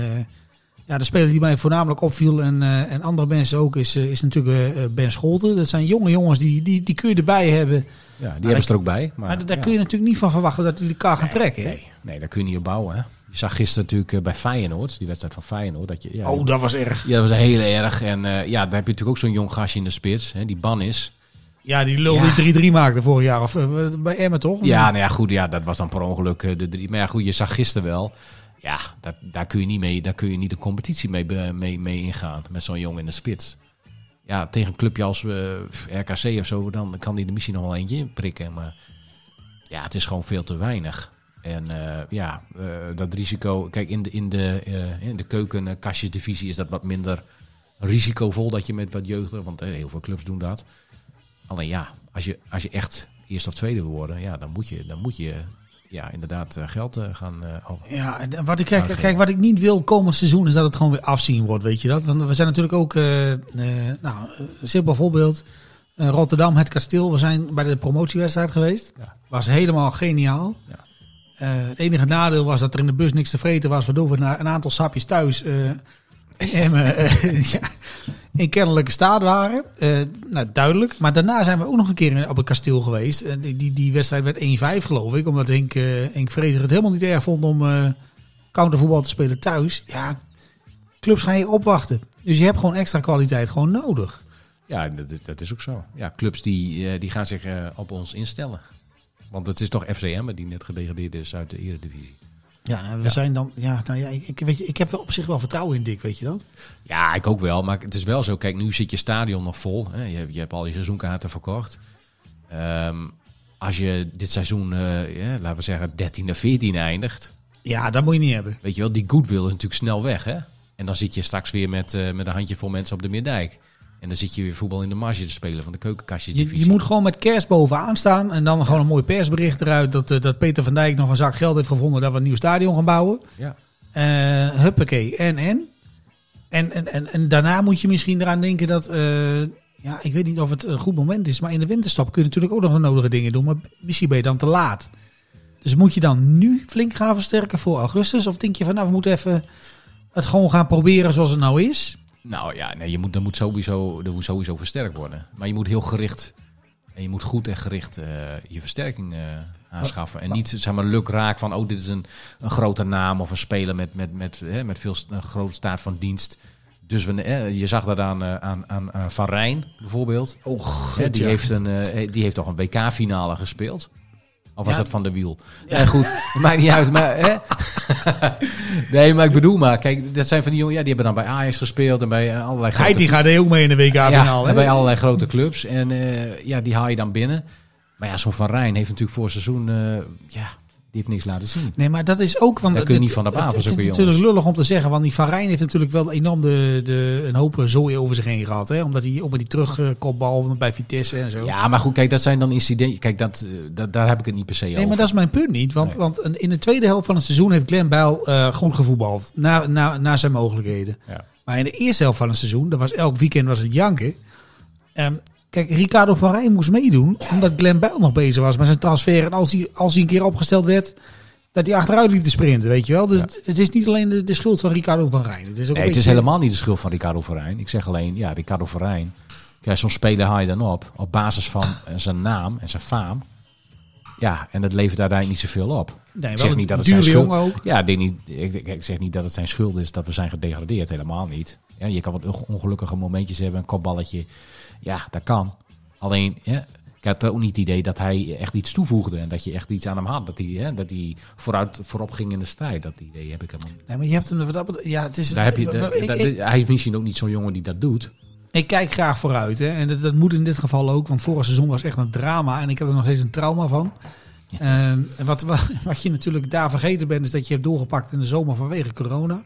ja, de speler die mij voornamelijk opviel en, eh, en andere mensen ook is, eh, is natuurlijk eh, Ben Scholten. Dat zijn jonge jongens die, die, die kun je erbij hebben. Ja, die hebben ze er ook bij. Maar, Maar, daar ja. kun je natuurlijk niet van verwachten dat die elkaar gaan trekken. hè? Nee, nee, daar kun je niet op bouwen. Hè. Je zag gisteren natuurlijk bij Feyenoord, die wedstrijd van Feyenoord. Dat je, ja, Oh, dat was erg. Ja, dat was heel erg. En ja, daar heb je natuurlijk ook zo'n jong gastje in de spits, hè, die ban is. Ja, die lul Ja. die 3-3 maakte vorig jaar. Of bij Emmen toch? Ja, nou ja, goed, ja, dat was dan per ongeluk de drie. Maar ja, goed, je zag gisteren wel. Ja, dat, daar kun je niet mee, daar kun je niet de competitie mee, mee, mee ingaan met zo'n jong in de spits. Ja, tegen een clubje als eh, RKC of zo, dan kan die er misschien nog wel eentje in prikken. Maar ja, het is gewoon veel te weinig. En eh, ja, eh, dat risico. Kijk, in de, in de, in de keukenkastjesdivisie is dat wat minder risicovol dat je met wat jeugd. Want heel veel clubs doen dat. Alleen ja, als je, als je echt eerst of tweede wil worden, ja, dan moet je, dan moet je ja, inderdaad eh, geld eh, gaan. al- Ja, wat ik, kijk, kijk, wat ik niet wil komend seizoen is dat het gewoon weer afzien wordt, weet je dat? Want we zijn natuurlijk ook, nou, een simpel voorbeeld. Rotterdam, het kasteel. We zijn bij de promotiewedstrijd geweest. Ja. Was helemaal geniaal. Ja. Het enige nadeel was dat er in de bus niks te vreten was, waardoor we na een aantal sapjes thuis Eh, in kennelijke staat waren. Eh, nou, duidelijk. Maar daarna zijn we ook nog een keer op het kasteel geweest. Die, die, die wedstrijd werd 1-5 geloof ik. Omdat Henk, eh Henk Vrezer het helemaal niet erg vond om countervoetbal te spelen thuis. Ja, clubs gaan je opwachten. Dus je hebt gewoon extra kwaliteit gewoon nodig. Ja, dat, is- dat is ook zo. Ja, clubs die, die gaan zich op ons instellen. Want het is toch FCM die net gedegradeerd is uit de Eredivisie. Ja, we Ja. zijn dan. Ja, nou ja, ik, weet je, ik heb wel op zich wel vertrouwen in Dick, weet je dat? Ja, ik ook wel. Maar het is wel zo. Kijk, nu zit je stadion nog vol. Hè. Je, hebt- je hebt al je seizoenkaarten verkocht. Ehm, als je dit seizoen, eh, ja, laten we zeggen, 13 of 14 eindigt. Ja, dat moet je niet hebben. Weet je wel, die goodwill is natuurlijk snel weg. Hè? En dan zit je straks weer met, eh, met een handjevol mensen op de Meerdijk. En dan zit je weer voetbal in de marge te spelen van de keukenkastjes. Je, je moet gewoon met kerst bovenaan staan en dan gewoon een mooi persbericht eruit dat, eh, dat Peter van Dijk nog een zak geld heeft gevonden dat we een nieuw stadion gaan bouwen. Ja. Eh huppakee, en en. En, en, en, en daarna moet je misschien eraan denken dat, eh, ja, ik weet niet of het een goed moment is, maar in de winterstop kun je natuurlijk ook nog de nodige dingen doen, maar misschien ben je dan te laat. Dus moet je dan nu flink gaan versterken voor augustus? Of denk je van, nou, we moeten even het gewoon gaan proberen zoals het nou is? Nou ja, nee, je moet, dat moet sowieso, dat moet sowieso versterkt worden. Maar je moet heel gericht en je moet goed en gericht eh, je versterking eh, aanschaffen. En niet zeg maar lukraak van, oh, dit is een, een grote naam of een speler met, met, met, hè, met veel een grote staat van dienst. Dus we, eh, je zag dat aan, aan, aan, aan Van Rijn bijvoorbeeld. Oh, Hè, die, ja. heeft een, die heeft toch een WK-finale gespeeld? Of was Ja. dat van de wiel? Ja, goed. Het maakt niet uit. Maar, hè? nee, maar ik bedoel maar. Kijk, dat zijn van die jongen. Ja, die hebben dan bij Ajax gespeeld en bij eh, allerlei Geit die gaat ook mee in de WK-finaal. ja, bij allerlei grote clubs. En eh, ja, die haal je dan binnen. Maar ja, zo'n Van Rijn heeft natuurlijk voor het seizoen... eh, ja, heeft niks laten zien. Nee, maar dat is ook... Want Daar kun je niet van op Het is natuurlijk jongens. lullig om te zeggen, want die Van Rijn heeft natuurlijk wel enorm de, de, een hoop zooi over zich heen gehad. Hè? Omdat hij ook met die terugkopbal bij Vitesse en zo. Ja, maar goed, kijk, dat zijn dan incidenten. Kijk, dat, eh, dat, daar heb ik het niet per se over. Nee, maar dat is mijn punt niet. Want, Nee. want in de tweede helft van het seizoen heeft Glenn Bijl eh goed gevoetbald. Naar na, na zijn mogelijkheden. Ja. Maar in de eerste helft van het seizoen, dat was elk weekend was het janken. Ehm, kijk, Ricardo van Rijn moest meedoen. Omdat Glenn Bijl nog bezig was met zijn transfer. En als hij, als hij een keer opgesteld werd, dat hij achteruit liep te sprinten. Weet je wel? Dus Ja. het, is niet alleen de, de schuld van Ricardo van Rijn. Het is ook Nee, een het is helemaal niet de schuld van Ricardo Verijn. Ik zeg alleen, ja, Ricardo Verijn. Kijk, zo'n speler haal je dan op. Op basis van zijn naam en zijn faam. Ja, en dat levert uiteindelijk niet zoveel op. Nee, ik zeg niet dat het zijn schuld ook. Ja, ik, niet, ik, zeg niet dat het zijn schuld is dat we zijn gedegradeerd. Helemaal niet. Ja, je kan wat onge- ongelukkige momentjes hebben, een kopballetje. Ja, dat kan. Alleen, ja, ik had ook niet het idee dat hij echt iets toevoegde. En dat je echt iets aan hem had. Dat hij, hè, dat hij vooruit, voorop ging in de strijd. Dat idee heb ik helemaal niet. Nee, maar je hebt hem... Wat ja, het is, Daar heb je, ik- ik- hij is misschien ook niet zo'n jongen die dat doet. Ik kijk graag vooruit. Hè. En dat, dat moet in dit geval ook. Want vorig seizoen was echt een drama. En ik heb er nog steeds een trauma van. Ehm, en wat, wat, wat je natuurlijk daar vergeten bent, is dat je hebt doorgepakt in de zomer vanwege corona.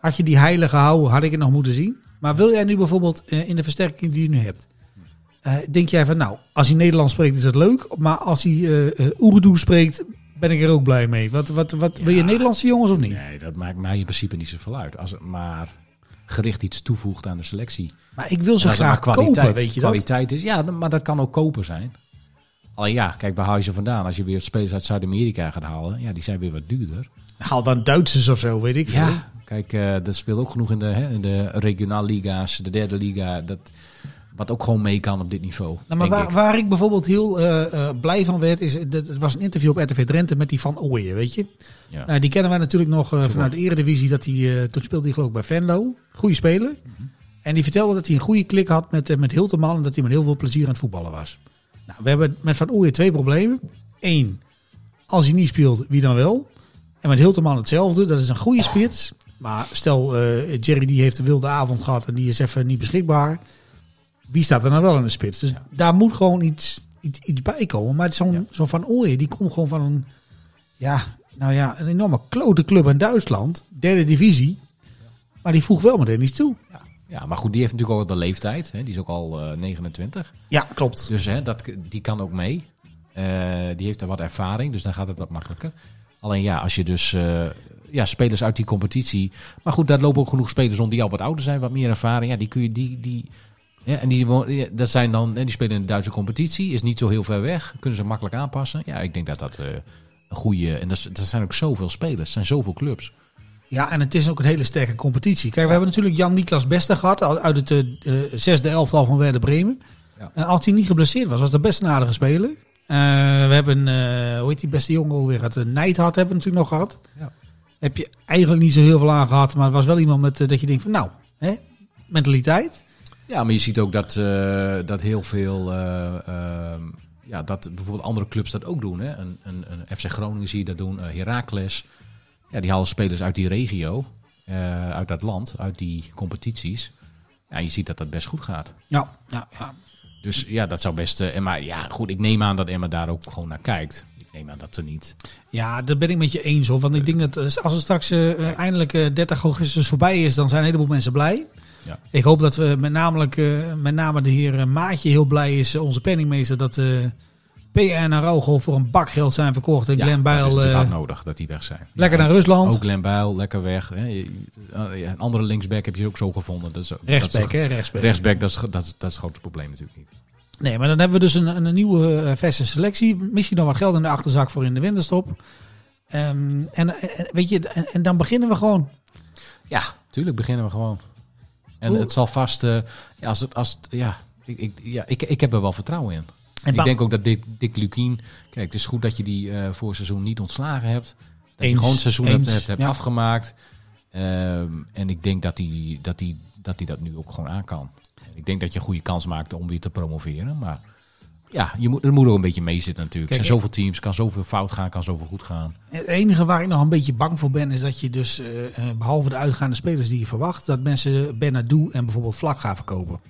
Had je die heilige gehouden, had ik het nog moeten zien. Maar wil jij nu bijvoorbeeld eh, in de versterking die je nu hebt, eh, denk jij van nou, als hij Nederlands spreekt is dat leuk. Maar als hij eh Urdu spreekt, ben ik er ook blij mee. Wat, wat, wat, Wil je Ja. Nederlandse jongens of niet? Nee, dat maakt mij in principe niet zoveel uit. Als het maar gericht iets toevoegt aan de selectie. Maar ik wil ze het graag kwaliteit, kopen, weet je dat? kwaliteit is. Ja, maar dat kan ook kopen zijn. Alleen ja, kijk, waar haal je ze vandaan? Als je weer spelers uit Zuid-Amerika gaat halen, ja, die zijn weer wat duurder. Haal dan Duitsers of zo, weet ik veel. Kijk, eh dat speelt ook genoeg in de, hè, in de regionaal liga's, de derde liga. Dat, wat ook gewoon mee kan op dit niveau. Nou, maar waar, ik. waar ik bijvoorbeeld heel eh, eh, blij van werd, is dat het was een interview op RTV Drenthe met die Van Ooyen, weet je. Ja. Nou, die kennen wij natuurlijk nog vanuit de Eredivisie. Dat hij, toen speelde hij geloof ik bij Venlo. Goeie speler. Mhm. En die vertelde dat hij een goede klik had met, met Hilterman. En dat hij met heel veel plezier aan het voetballen was. Nou, we hebben met Van Ooyen twee problemen. Eén, als hij niet speelt, wie dan wel? En met Hilterman hetzelfde. Dat is een goede spits. Maar stel, eh, Jerry die heeft een wilde avond gehad en die is even niet beschikbaar. Wie staat er nou wel in de spits? Dus Ja. daar moet gewoon iets, iets, iets bij komen. Maar zo'n Ja. zo'n Van Ooyen, die komt gewoon van een, ja, nou ja, een enorme klote club in Duitsland. Derde divisie. Maar die voegt wel meteen iets toe. Ja. ja, maar goed, die heeft natuurlijk ook al de leeftijd. Hè. Die is ook al eh, 29. Ja, klopt. Dus hè, dat, die kan ook mee. Eh, die heeft er wat ervaring, dus dan gaat het wat makkelijker. Alleen ja, als je dus ja, spelers uit die competitie. Maar goed, daar lopen ook genoeg spelers rond die al wat ouder zijn, wat meer ervaring. Ja, die kun je die. die ja, en die, dat zijn dan, die spelen in de Duitse competitie, is niet zo heel ver weg. Kunnen ze makkelijk aanpassen. Ja, ik denk dat dat eh, een goede. En dat, er zijn ook zoveel spelers, er zijn zoveel clubs. Ja, en het is ook een hele sterke competitie. Kijk, we hebben natuurlijk Jan-Niklas Bester gehad uit het eh, zesde elftal van Werder Bremen. Ja. En als hij niet geblesseerd was, was dat best een aardige speler. We hebben, eh, hoe heet die beste jongen alweer? Het uh, Neidhart hebben we natuurlijk nog gehad. Ja. Heb je eigenlijk niet zo heel veel aan gehad, maar het was wel iemand met eh, dat je denkt van nou, hè, mentaliteit. Ja, maar je ziet ook dat, eh, dat heel veel. eh, ehm, ja, dat bijvoorbeeld andere clubs dat ook doen. Hè? Een, een, een FC Groningen zie je dat doen. Heracles. Ja, die halen spelers uit die regio. uit dat land. Uit die competities. Ja, je ziet dat dat best goed gaat. Ja, ja, ja. Dus ja, dat zou best. en maar ja, goed, ik neem aan dat Emma daar ook gewoon naar kijkt. Neem aan dat ze niet. Ja, daar ben ik met je eens hoor. Want ik denk dat eh, als het straks eh, eh, eindelijk eh, 30 augustus voorbij is, dan zijn een heleboel mensen blij. Ja. Ik hoop dat we met, namelijk, met name de heer Maatje heel blij is, onze penningmeester, dat PR en Araujo voor een bak geld zijn verkocht. En Ja, Glenn dat is Bijl natuurlijk eh, hard nodig dat die weg zijn. lekker Ja, naar Rusland. Ook Glenn Bijl, lekker weg. Hè. Een andere linksback heb je ook zo gevonden. Dat is, dat is Rechtsback, hè? Rechtsback. Rechtsback, dat is, dat, is- dat is het grootste probleem natuurlijk niet. Nee, maar dan hebben we dus een, een nieuwe eh, verse selectie. Misschien nog wat geld in de achterzak voor in de winterstop. Ehm, en, weet je, en, en dan beginnen we gewoon. Ja, tuurlijk beginnen we gewoon. En het zal vast, eh, ja, als het, als het, ja, ik, ik, ja ik, ik heb er wel vertrouwen in. En ik denk ook dat Dick, Dick Lukien, kijk, het is goed dat je die eh voor het seizoen niet ontslagen hebt. Dat je Eens, gewoon het seizoen hebt, eens, hebt, hebt ja. afgemaakt. Ehm, en ik denk dat hij dat, die, dat, die dat nu ook gewoon aan kan. Ik denk dat je een goede kans maakt om weer te promoveren. Maar ja, je moet, er moet ook een beetje mee zitten natuurlijk. Kijk, er zijn zoveel teams, kan zoveel fout gaan, kan zoveel goed gaan. Het enige waar ik nog een beetje bang voor ben, is dat je dus, eh, eh, behalve de uitgaande spelers die je verwacht, dat mensen Benadou en bijvoorbeeld Vlak gaan verkopen.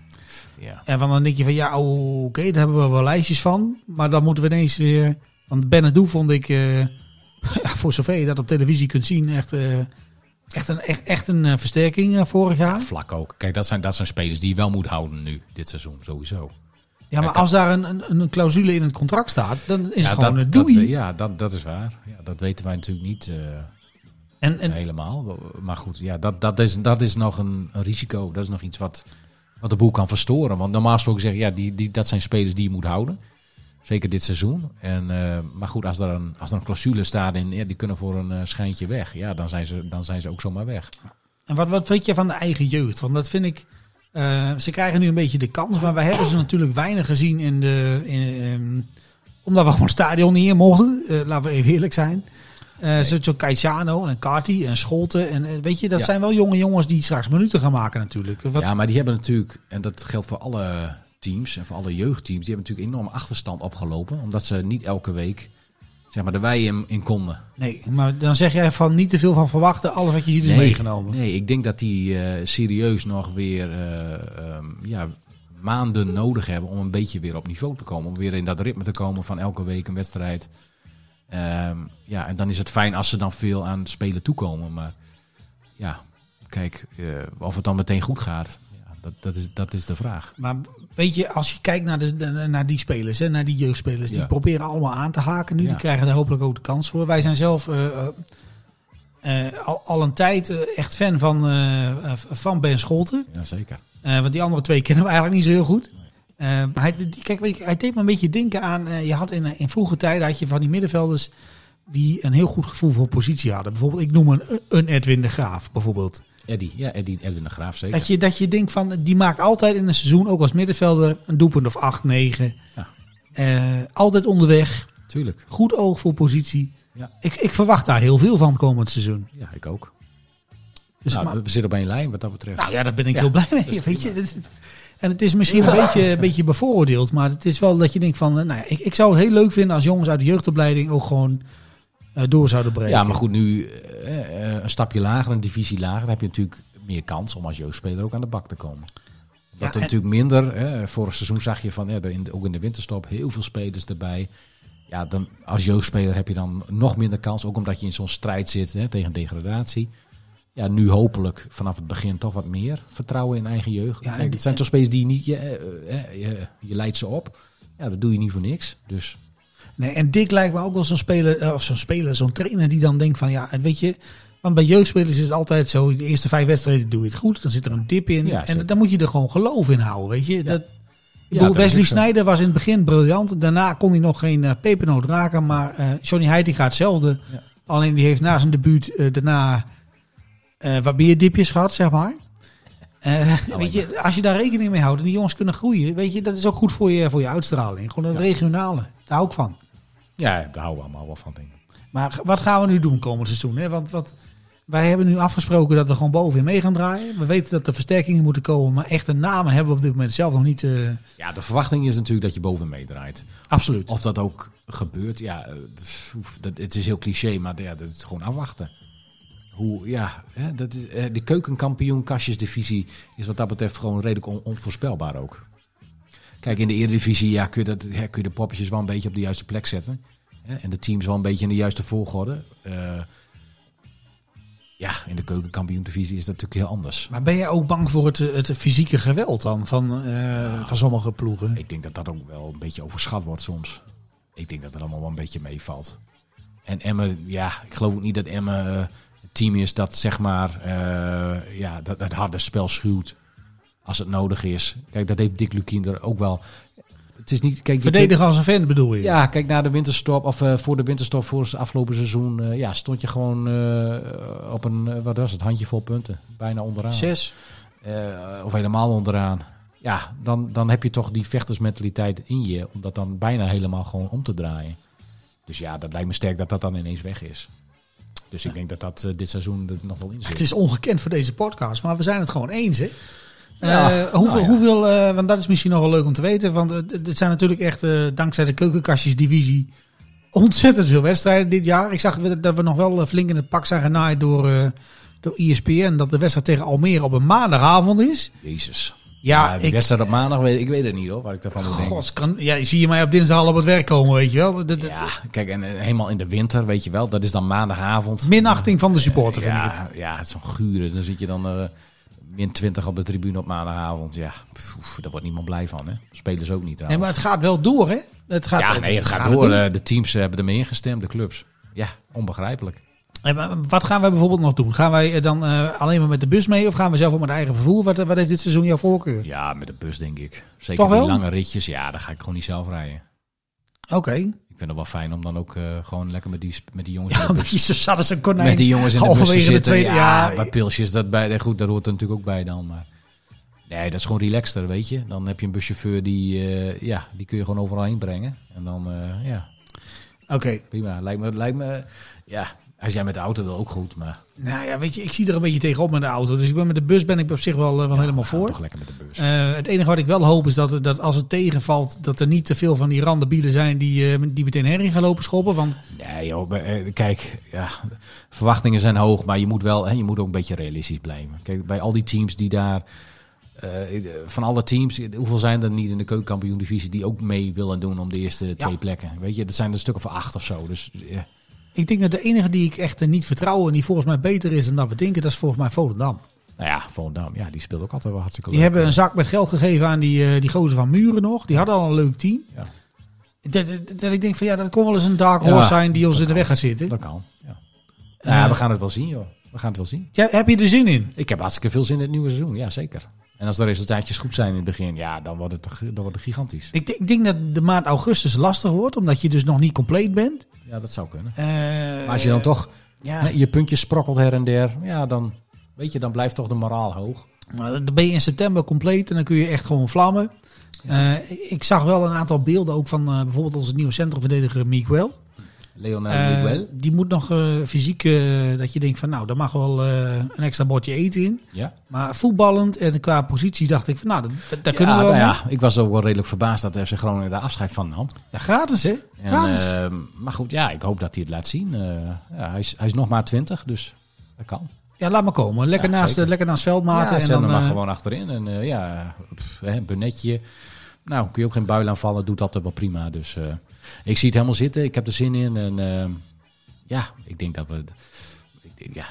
Ja. En van dan denk je van, ja, oh, oké, daar hebben we wel lijstjes van. Maar dan moeten we ineens weer... Want Benadou vond ik, eh, ja, voor zover je dat op televisie kunt zien, echt, echt een, echt, echt een eh, versterking eh, vorig jaar. Vlak ook. Kijk, dat zijn, dat zijn spelers die je wel moet houden nu, dit seizoen, sowieso. Ja, maar als daar een, een, een clausule in het contract staat, dan is ja, het gewoon dat, een dat, doei. ja, dat, dat is waar. Ja, dat weten wij natuurlijk niet eh, en, en, helemaal. Maar goed, ja, dat, dat, is, dat is nog een, een risico. Dat is nog iets wat, wat de boel kan verstoren. Want normaal gesproken zeggen, ja, die, die, dat zijn spelers die je moet houden. Zeker dit seizoen. En, eh, maar goed, als er, een, als er een clausule staat in, ja, die kunnen voor een eh, schijntje weg. Ja, dan zijn ze, dan zijn ze ook zomaar weg. En wat, wat vind je van de eigen jeugd? Want dat vind ik. eh, ze krijgen nu een beetje de kans, maar wij hebben ze natuurlijk weinig gezien in de. In, ehm, omdat we gewoon stadion niet in mochten. laten we even eerlijk zijn. Eh Zo zo Caetano en Carty en Scholten. En weet je, dat Ja. zijn wel jonge jongens die straks minuten gaan maken natuurlijk. Wat, Ja, maar die hebben natuurlijk, en dat geldt voor alle teams en voor alle jeugdteams, die hebben natuurlijk enorm achterstand opgelopen. Omdat ze niet elke week zeg maar, de wei in, in konden. Nee, maar dan zeg jij van niet te veel van verwachten. Alles wat je ziet is meegenomen. Nee, ik denk dat die eh, serieus nog weer eh, ehm, ja, maanden nodig hebben om een beetje weer op niveau te komen. Om weer in dat ritme te komen van elke week een wedstrijd. Ehm, ja, en dan is het fijn als ze dan veel aan spelen toekomen. Maar ja, kijk, eh, of het dan meteen goed gaat, ja, dat, dat, is, dat is de vraag. Maar weet je, als je kijkt naar, de, naar die spelers, hè, naar die jeugdspelers, die Ja. proberen allemaal aan te haken nu. Ja. Die krijgen daar hopelijk ook de kans voor. Wij zijn zelf eh, eh, eh, al, al een tijd echt fan van, van Ben Scholten. Jazeker. Want die andere twee kennen we eigenlijk niet zo heel goed. Maar hij, kijk, weet je, hij deed me een beetje denken aan. je had in, in vroege tijden had je van die middenvelders die een heel goed gevoel voor positie hadden. Bijvoorbeeld, ik noem een, een Edwin de Graaf bijvoorbeeld. Eddie, ja, Eddie, Edwin de Graaf zeker. Dat je, dat je denkt van, die maakt altijd in een seizoen, ook als middenvelder, een doelpunt of 8, 9. Ja. Eh, altijd onderweg. Tuurlijk. Goed oog voor positie. Ja. Ik, ik verwacht daar heel veel van komend seizoen. Ja, ik ook. Dus nou, maar- we zitten op één lijn wat dat betreft. nou ja, daar ben ik Ja, heel blij mee. is Weet je? Dat- En het is misschien een beetje, een beetje bevooroordeeld. Maar het is wel dat je denkt van... eh, Nou ja, ik, ik zou het heel leuk vinden als jongens uit de jeugdopleiding ook gewoon door zouden breken. Ja, maar goed, nu eh, eh, een stapje lager, een divisie lager, dan heb je natuurlijk meer kans om als jeugdspeler ook aan de bak te komen. Dat Ja, er natuurlijk minder. Hè, vorig seizoen zag je van, ja, in, ook in de winterstop heel veel spelers erbij. Ja, dan, als jeugdspeler heb je dan nog minder kans, ook omdat je in zo'n strijd zit hè, tegen degradatie. Ja, nu hopelijk vanaf het begin toch wat meer vertrouwen in eigen jeugd. Ja, Kijk, het zijn toch spelers die je niet, je, eh, eh, je, je leidt ze op. Ja, dat doe je niet voor niks. Dus Nee, en Dick lijkt me ook wel zo'n speler, eh, of zo'n speler, zo'n trainer die dan denkt van ja, weet je, want bij jeugdspelers is het altijd zo, de eerste vijf wedstrijden doe je het goed, dan zit er een dip in Ja, en dan moet je er gewoon geloof in houden, weet je. Dat, ik bedoel, Wesley ook zo. Sneijder was in het begin briljant, daarna kon hij nog geen eh, pepernoot raken, maar eh Johnny Heitinga hetzelfde. Ja. Alleen die heeft na zijn debuut daarna wat meer dipjes gehad, zeg maar. Eh, weet je, als je daar rekening mee houdt en die jongens kunnen groeien, weet je, dat is ook goed voor je, voor je uitstraling. Gewoon het Ja. regionale, daar hou ik van. Ja, daar houden we allemaal wel van, denk ik. Maar wat gaan we nu doen komend seizoen? Hè? Want wat, wij hebben nu afgesproken dat we gewoon bovenin mee gaan draaien. We weten dat er versterkingen moeten komen, maar echte namen hebben we op dit moment zelf nog niet. eh, Ja, de verwachting is natuurlijk dat je boven meedraait. absoluut. Of dat ook gebeurt, ja, het is, oef, dat, het is heel cliché, maar ja, dat is gewoon afwachten. Hoe, ja, hè, dat is, eh, de keukenkampioen kastjesdivisie is wat dat betreft gewoon redelijk on- onvoorspelbaar ook. Kijk, in de Eredivisie ja, kun, je dat, ja, kun je de poppetjes wel een beetje op de juiste plek zetten. Hè, en de teams wel een beetje in de juiste volgorde. Eh, ja, in de keukenkampioen-divisie is dat natuurlijk heel anders. Maar ben jij ook bang voor het, het fysieke geweld dan van, eh, van sommige ploegen? Ik denk dat dat ook wel een beetje overschat wordt soms. Ik denk dat het allemaal wel een beetje meevalt. En Emmen, ja, ik geloof ook niet dat Emmen eh, het team is dat zeg maar ja, dat het harde spel schuwt als het nodig is. Kijk, dat heeft Dick Lukien er ook wel. Het is niet. Kijk, Verdedigen als een fan bedoel je? ja, kijk naar de winterstop of eh, voor de winterstop voor het afgelopen seizoen. eh, ja, stond je gewoon eh, op een wat was het handjevol punten, bijna onderaan. Zes. of helemaal onderaan. Ja, dan, dan heb je toch die vechtersmentaliteit in je. Om dat dan bijna helemaal gewoon om te draaien. Dus ja, dat lijkt me sterk dat dat dan ineens weg is. Dus ik denk dat dat dit seizoen er nog wel in zit. Het is ongekend voor deze podcast, maar we zijn het gewoon eens, hè? Ja, Eh, hoeveel, nou ja. hoeveel eh, want dat is misschien nog wel leuk om te weten, want het het zijn natuurlijk echt, eh, dankzij de keukenkastjesdivisie, ontzettend veel wedstrijden dit jaar. Ik zag dat we nog wel eh, flink in het pak zijn genaaid door, eh door ESPN, dat de wedstrijd tegen Almere op een maandagavond is. Jezus. Ja, Ja, ik, wedstrijd op maandag, weet, ik weet het niet hoor, waar ik daarvan moet denken. kan, ja, zie je mij op dinsdag al op het werk komen, weet je wel. Dat, Ja, kijk, en eh, helemaal in de winter, weet je wel, dat is dan maandagavond. Minachting van de supporter, vind ik het. ja, ja, het is zo'n gure. Dan zit je dan eh, min 20 op de tribune op maandagavond. Ja, pff, daar wordt niemand blij van, hè. Spelers ook niet Nee, trouwens. maar het gaat wel door, hè? Het gaat, ja, nee, het gaat door. eh, De teams hebben ermee ingestemd, de clubs. Ja, onbegrijpelijk. En wat gaan wij bijvoorbeeld nog doen? Gaan wij eh, dan eh, alleen maar met de bus mee of gaan we zelf ook met eigen vervoer? Wat, wat heeft dit seizoen jouw voorkeur? Ja, met de bus denk ik. Zeker die lange ritjes. Ja, daar ga ik gewoon niet zelf rijden. Oké. Ik vind het wel fijn om dan ook eh, gewoon lekker met die, met die jongens in Ja, de maar bus je zo zat als een konijn. met die jongens in de bus de zitten. tweede- ja, ja, bij pilsjes, dat bij, goed, daar hoort er natuurlijk ook bij dan. Maar nee, dat is gewoon relaxter, weet je. Dan heb je een buschauffeur die, eh, ja, die kun je gewoon overal heen brengen. En dan, eh, ja, Oké. prima. Lijkt me, lijkt me, ja, als jij met de auto wil ook goed, maar Nou ja, weet je, ik zie er een beetje tegenop met de auto. Dus ik ben met de bus ben ik op zich wel, eh, wel helemaal voor. toch lekker met de bus. Eh, het enige wat ik wel hoop is dat, dat als het tegenvalt, dat er niet te veel van die randenbielen zijn die, eh, die meteen herrie gaan lopen schoppen. Want Nee, joh, kijk, ja, verwachtingen zijn hoog, maar je moet wel, hè, je moet ook een beetje realistisch blijven. Kijk, bij al die teams die daar, van alle teams, hoeveel zijn er niet in de keukenkampioen-divisie die ook mee willen doen om de eerste twee plekken? Weet je, dat zijn er stukken van acht of zo. Dus ja, ik denk dat de enige die ik echt eh, niet vertrouw en die volgens mij beter is dan dat we denken, dat is volgens mij Volendam. nou ja, Volendam, ja, die speelt ook altijd wel hartstikke Die leuk. hebben een zak met geld gegeven aan die, eh, die gozer van Muren nog. Die hadden al een leuk team. Ja. Dat, dat, dat ik denk van ja, dat kon wel eens een dark horse Ja, zijn die ons in de weg gaat zitten. Dat kan, ja. Nou ja, we gaan het wel zien, joh. We gaan het wel zien. Ja, heb je er zin in? Ik heb hartstikke veel zin in het nieuwe seizoen, ja, zeker. En als de resultaatjes goed zijn in het begin, ja, dan wordt het, dan wordt het gigantisch. Ik, denk- ik denk dat de maand augustus lastig wordt, omdat je dus nog niet compleet bent. Ja, dat zou kunnen. Eh, Maar als je dan toch Ja, hè, je puntjes sprokkelt her en der, ja, dan, weet je, dan blijft toch de moraal hoog. maar dan ben je in september compleet en dan kun je echt gewoon vlammen. Eh, ik zag wel een aantal beelden ook van eh, bijvoorbeeld onze nieuwe centrumverdediger Miguel. Leonel Eh, Miguel. die moet nog eh, fysiek, eh, dat je denkt van nou, daar mag wel een extra bordje eten in. Ja, Maar voetballend en qua positie dacht ik van nou, daar ja, kunnen we wel nou ja, ik was ook wel redelijk verbaasd dat FC Groningen daar afscheid van nam. Ja, gratis hè? En, Gratis. maar goed, ja, ik hoop dat hij het laat zien. Ja, hij, is, hij is nog maar 20, dus dat kan. ja, laat maar komen. Lekker, Ja, naast, lekker naast Veldmaten. ja, en dan, maar eh, gewoon achterin. En ja, pff, hè, Benetje. Nou, kun je ook geen buil aanvallen, doet dat wel prima. Dus ik zie het helemaal zitten. Ik heb er zin in. En eh, ja, ik denk dat we... Ik, denk- ja,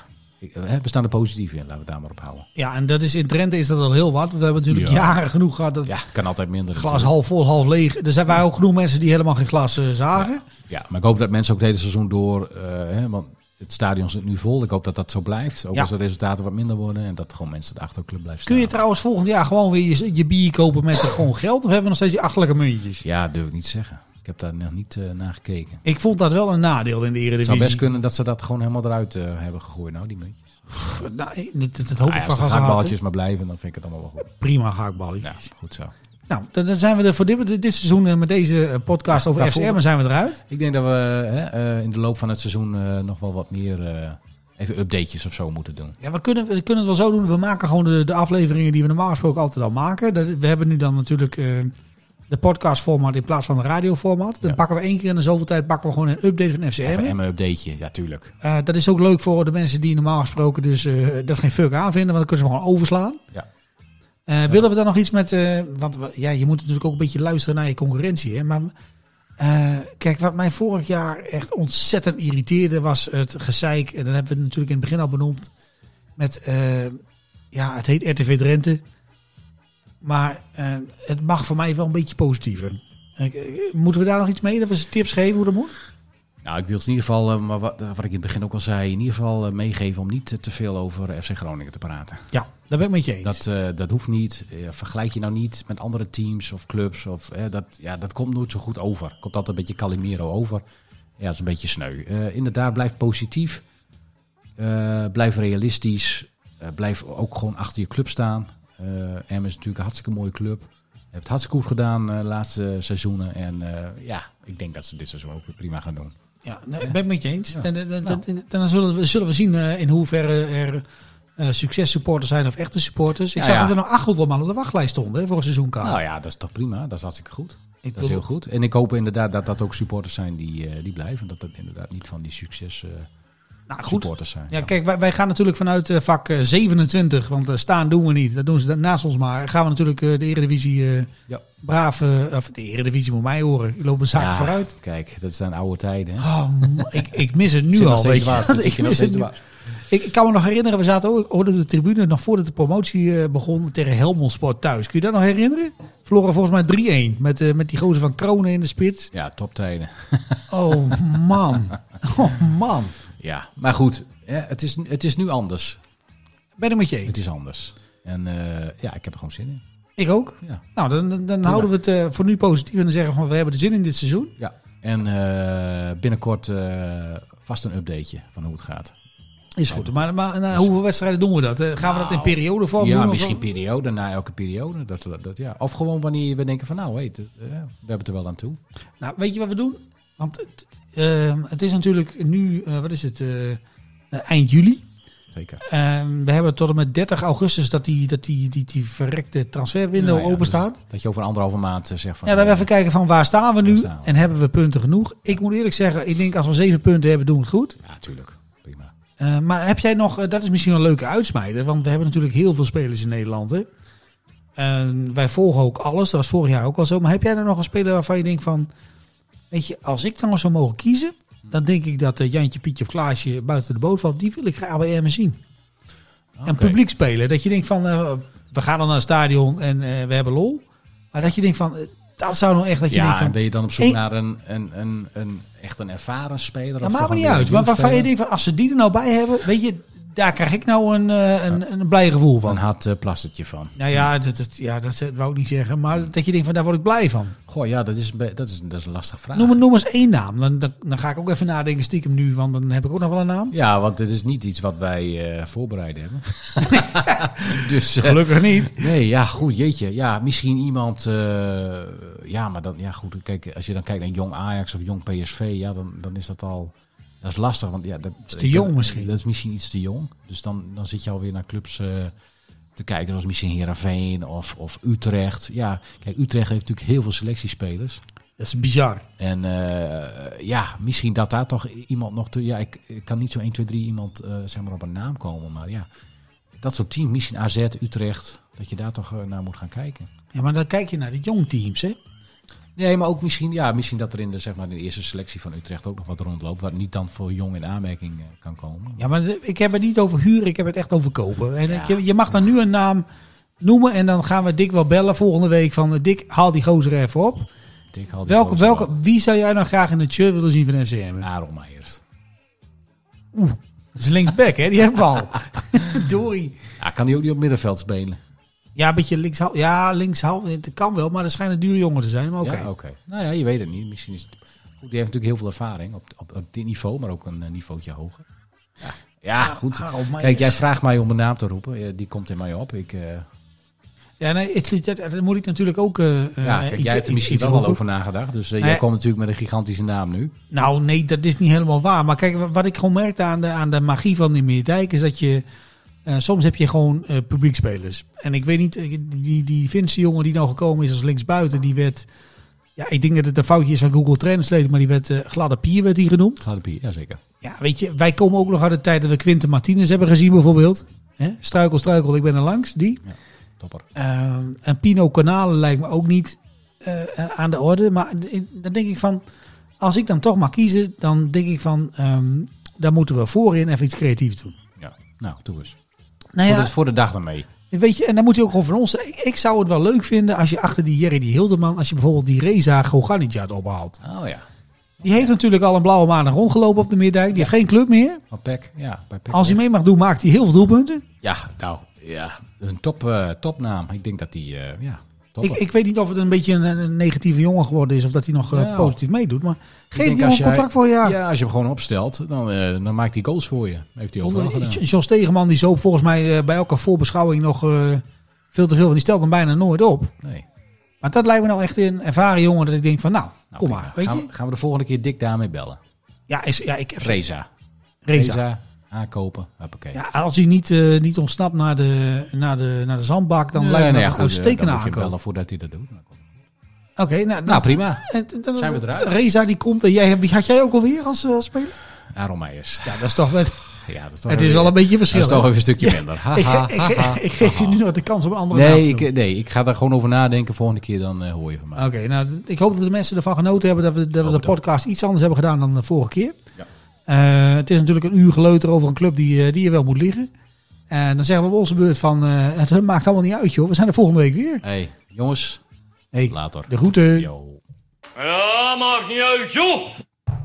hè, we staan er positief in. Laten we het daar maar op houden. ja, en dat is in Drenthe is dat al heel wat. We hebben natuurlijk Ja. jaren genoeg gehad dat Ja, kan altijd minder. glas natuurlijk. half vol, half leeg. Er zijn waren ook genoeg mensen die helemaal geen glas eh, zagen. Ja, maar ik hoop dat mensen ook het hele seizoen door... eh, hè, want het stadion zit nu vol. Ik hoop dat dat zo blijft. Ook Ja. als de resultaten wat minder worden. En dat gewoon mensen de achterclub blijven Kun je staan. trouwens volgend jaar gewoon weer je, je bier kopen met eh, gewoon geld? Of hebben we nog steeds die achterlijke muntjes? Ja, durf ik niet te zeggen. Ik heb daar nog niet eh, naar gekeken. Ik vond dat wel een nadeel in de Het Eredivisie. zou best kunnen dat ze dat gewoon helemaal eruit eh, hebben gegooid. Nou, die muntjes. Nou, dat, dat, dat hoop Ah, ik ja, van als de gaan gaakballetjes maar blijven, dan vind ik het allemaal wel goed. Prima gaakballetjes. Ja, goed zo. Nou, dan, zijn we er voor dit, dit seizoen eh, met deze eh, podcast over FCM zijn we eruit. Ik denk dat we hè, eh, in de loop van het seizoen eh, nog wel wat meer eh, even updatejes of zo moeten doen. Ja, we kunnen, we kunnen het wel zo doen. We maken gewoon de, de afleveringen die we normaal gesproken altijd al maken. Dat, we hebben nu dan natuurlijk eh, de podcastformat in plaats van de radioformat. Dan Ja. pakken we één keer in de zoveel tijd pakken we gewoon een update van FCM. Even een updateje, ja tuurlijk. Eh, dat is ook leuk voor de mensen die normaal gesproken dus eh, dat geen fuck aanvinden, want dan kunnen ze gewoon overslaan. Ja. Eh, Willen we dan nog iets met, want we- ja, je moet natuurlijk ook een beetje luisteren naar je concurrentie. Hè? Maar kijk, wat mij vorig jaar echt ontzettend irriteerde was het gezeik. En dat hebben we natuurlijk in het begin al benoemd. Met, ja, het heet RTV Drenthe. Maar eh, het mag voor mij wel een beetje positiever. Eh, moeten we daar nog iets mee? Dat we ze tips geven hoe dat moet? Nou, ik wil het in ieder geval, eh, maar wat, wat ik in het begin ook al zei, in ieder geval meegeven om niet te veel over FC Groningen te praten. Ja, daar ben ik met je eens. Dat, dat hoeft niet. Vergelijk je nou niet met andere teams of clubs. Of, dat, ja, dat komt nooit zo goed over. Komt altijd een beetje Calimero over. Ja, dat is een beetje sneu. Inderdaad, blijf positief. Blijf realistisch. Blijf ook gewoon achter je club staan. Eh Emmen is natuurlijk een hartstikke mooie club. Heeft het hartstikke goed gedaan de laatste seizoenen. En eh, ja, ik denk dat ze dit seizoen ook weer prima gaan doen. Ja, nee, ben ik het met je eens. Ja. En, Nou. en- dan zullen we, zullen we zien eh, in hoeverre er eh successupporters zijn of echte supporters. Ik Ja, zag ja. dat er nog 800 man op de wachtlijst stonden hè, voor een seizoenkaart. Nou ja, dat is toch prima. Dat is hartstikke goed. Ik Dat is heel goed. En ik hoop inderdaad dat dat ook supporters zijn die, eh, die blijven. Dat dat inderdaad niet van die succes eh, nou, goed. supporters zijn. Ja, kijk, wij, wij gaan natuurlijk vanuit eh, vak eh, 27, want eh, staan doen we niet. Dat doen ze naast ons maar. Gaan we natuurlijk eh, de Eredivisie eh Ja. braaf, eh, of de Eredivisie moet mij horen. Ik loop een zaak Ja, vooruit. Kijk, dat zijn oude tijden. Hè? Oh, ik, ik mis het nu al. Weet je. ik, mis het nu. Ik, kan me nog herinneren, we zaten ook op de tribune nog voordat de promotie eh, begon tegen Helmond Sport thuis. Kun je dat nog herinneren? Verloren volgens mij 3-1 met, eh, met die gozer van Kronen in de spits. Ja, toptijden. Oh man, oh man. Ja, maar goed. Ja, het, is, het is nu anders. Ben ik met je Het is anders. En eh, ja, ik heb er gewoon zin in. Ik ook. Ja. Nou, dan, dan, dan houden we het eh, voor nu positief en dan zeggen we van we hebben er zin in dit seizoen. ja. En eh, binnenkort vast een updateje van hoe het gaat. Is goed. Maar, maar hoeveel wedstrijden doen we dat? Gaan we dat in Nou, periodevorm ja, doen? of misschien periode, na elke periode. Dat, dat, ja. Of gewoon wanneer we denken van nou, weet, we hebben het er wel aan toe. Nou, weet je wat we doen? Want het, eh, het is natuurlijk nu, eh, wat is het, eh, eind juli. Zeker. Ehm, we hebben tot en met 30 augustus dat die, dat die, die, die verrekte transferwindow Nou ja, open staat. dus dat je over anderhalve maand eh, zegt van... Ja, dan even kijken van waar staan we nu Waar staan we? en hebben we punten genoeg. Ik moet eerlijk zeggen, ik denk als we zeven punten hebben, doen we het goed. Ja, tuurlijk. Prima. Eh, maar heb jij nog, dat is misschien een leuke uitsmijter, want we hebben natuurlijk heel veel spelers in Nederland. Hè? En wij volgen ook alles, dat was vorig jaar ook al zo. Maar heb jij er nog een speler waarvan je denkt van, weet je, als ik dan nog zou mogen kiezen, dan denk ik dat eh, Jantje, Pietje of Klaasje buiten de boot valt. Die wil ik graag bij Emmen zien. En Oké. publiek spelen. Dat je denkt van, eh, we gaan dan naar het stadion en eh, we hebben lol. Maar dat je denkt van, dat zou nou echt dat je denkt Ja, van... en ben je dan op zoek naar een, een, een, een echt een ervaren speler? Dat of maakt me niet uit. Maar waarvan je denkt van, als ze die er nou bij hebben, weet je, daar krijg ik nou een, eh, een, een blij gevoel van. Een hard eh, plastertje van. Nou ja, dat, dat, ja, dat wou ik niet zeggen. Maar dat je denkt van, daar word ik blij van. Goh, ja, dat is, dat is, dat is een lastige vraag. Noem, noem eens één naam. Dan, dan, dan ga ik ook even nadenken stiekem nu, want dan heb ik ook nog wel een naam. Ja, want het is niet iets wat wij eh voorbereid hebben. dus, Gelukkig niet. nee, ja, goed, jeetje. Ja, misschien iemand... ja, maar dan, ja, goed. Kijk, als je dan kijkt naar jong Ajax of jong PSV, ja, dan, dan is dat al... Dat is lastig, want ja... Dat Is te jong misschien. Dat is misschien iets te jong. Dus dan, dan zit je alweer naar clubs eh, te kijken, zoals misschien Heerenveen of, of Utrecht. Ja, kijk, Utrecht heeft natuurlijk heel veel selectiespelers. Dat is bizar. En eh, ja, misschien dat daar toch iemand nog te... Ja, ik, ik kan niet zo 1, 2, 3 iemand eh, zeg maar op een naam komen. Maar ja, dat soort teams, misschien AZ, Utrecht, dat je daar toch naar moet gaan kijken. Ja, maar dan kijk je naar de jong teams, hè. Nee, maar ook misschien, ja, misschien dat er in de, zeg maar, in de eerste selectie van Utrecht ook nog wat rondloopt. Wat niet dan voor jong in aanmerking eh, kan komen. Ja, maar ik heb het niet over huren, ik heb het echt over kopen. En Ja. je, je mag dan nu een naam noemen en dan gaan we Dick wel bellen volgende week van... eh, Dick, haal die gozer er even op. Dick haalt die Welke, welke, wel. wie zou jij nou graag in het shirt willen zien van FCM? Aaron Meijers. Dat is linksback, hè? Die hebben we al. Verdorie. Ja, kan die ook niet op middenveld spelen? Ja, een beetje linkshalf. Ja, linkshalf. Het kan wel, maar er schijnt een dure jongen te zijn. Maar oké. Ja, oké. Nou ja, je weet het niet. Misschien is het... Goed, die heeft natuurlijk heel veel ervaring op, op, op dit niveau, maar ook een eh, niveautje hoger. Ja, ja goed. Harold Meijers. Kijk, jij vraagt mij om een naam te roepen. Die komt in mij op. Ik, eh, Ja, nee, het, het- moet ik natuurlijk ook. eh, ja, kijk, iets- jij hebt er misschien wel al over nagedacht. Dus Nee. jij komt natuurlijk met een gigantische naam nu. Nou, nee, dat is niet helemaal waar. Maar kijk, wat ik gewoon merkte aan de, aan de magie van die Meerdijk is dat je. Eh, soms heb je gewoon eh publiekspelers. En ik weet niet, eh, die, die Finse jongen die nou gekomen is als linksbuiten, die werd. Ja, ik denk dat het een foutje is van Google Translate, maar die werd eh, gladde pier werd die genoemd. Gladde ja zeker. Ja, weet je, wij komen ook nog uit de tijd dat we Quinten Martinez hebben gezien bijvoorbeeld. Hè? Struikel, struikel, ik ben er langs, die. Topper. Eh, en Pino Canale lijkt me ook niet aan de orde. Maar dan denk ik van, als ik dan toch mag kiezen, dan denk ik van, ehm dan moeten we voorin even iets creatiefs doen. Ja. Nou, doe eens. Nou voor, ja, de, voor de dag dan mee. weet je, en dan moet je ook gewoon van ons. Ik, ik zou het wel leuk vinden als je achter die Jerry die Hildeman, als je bijvoorbeeld die Reza Goganidjad ophaalt. Oh ja. Die heeft natuurlijk al een blauwe maandag rondgelopen op de Middijk. Die heeft geen club meer. Van Peck. Ja, bij Peck. Als hij mee mag doen, maakt hij heel veel doelpunten. Ja, nou, ja. Een top, eh, topnaam. Ik denk dat die, eh, ja, Ik, ik weet niet of het een beetje een, een negatieve jongen geworden is. Of dat hij nog eh, Ja. positief meedoet. Maar geef die jongen een contract voor jaar. Ja, als je hem gewoon opstelt, dan, eh, dan maakt hij goals voor je. Heeft hij ook wel gedaan. John Stegeman die zoop volgens mij eh, bij elke voorbeschouwing nog veel te veel, want die stelt hem bijna nooit op. Nee. Maar dat lijkt me nou echt een ervaren jongen dat ik denk van, nou, Nou, kom maar. Weet gaan, je? we, gaan we de volgende keer dik daarmee bellen. Ja, is, ja ik heb Reza. Reza. Aankopen. Hoppakee. Ja, als hij niet, eh, niet ontsnapt naar de, naar, de, naar de zandbak, dan Nee, lijkt me nee, dat ja, goed, eh, uitstekende dan aankoop. bellen voordat hij dat doet. Oké, nou, Nou, prima. eh, dan- Zijn we eruit? Reza die komt. En jij, wie had jij ook alweer als speler? Aaron Meijers. Ja, dat is toch wel, Ja, dat is toch het is wel een beetje dat verschil. is toch even een stukje minder. Ha, ik, ha, ik, ha, ge- ha. ik geef je nu nog de kans om een andere naam Nee te ik, nee, ik ga daar gewoon over nadenken. Volgende keer dan hoor je van mij. Oké, nou, ik hoop dat de mensen ervan genoten hebben dat we, dat we de podcast iets anders hebben gedaan dan de vorige keer. Ja. Eh, het is natuurlijk een uur geleuter over een club die, eh, die je wel moet liggen. En dan zeggen we op onze beurt van, eh, het maakt allemaal niet uit joh, we zijn er volgende week weer. Hey, jongens, Hey, later. de groeten. Yo. Ja, maakt niet uit, joh.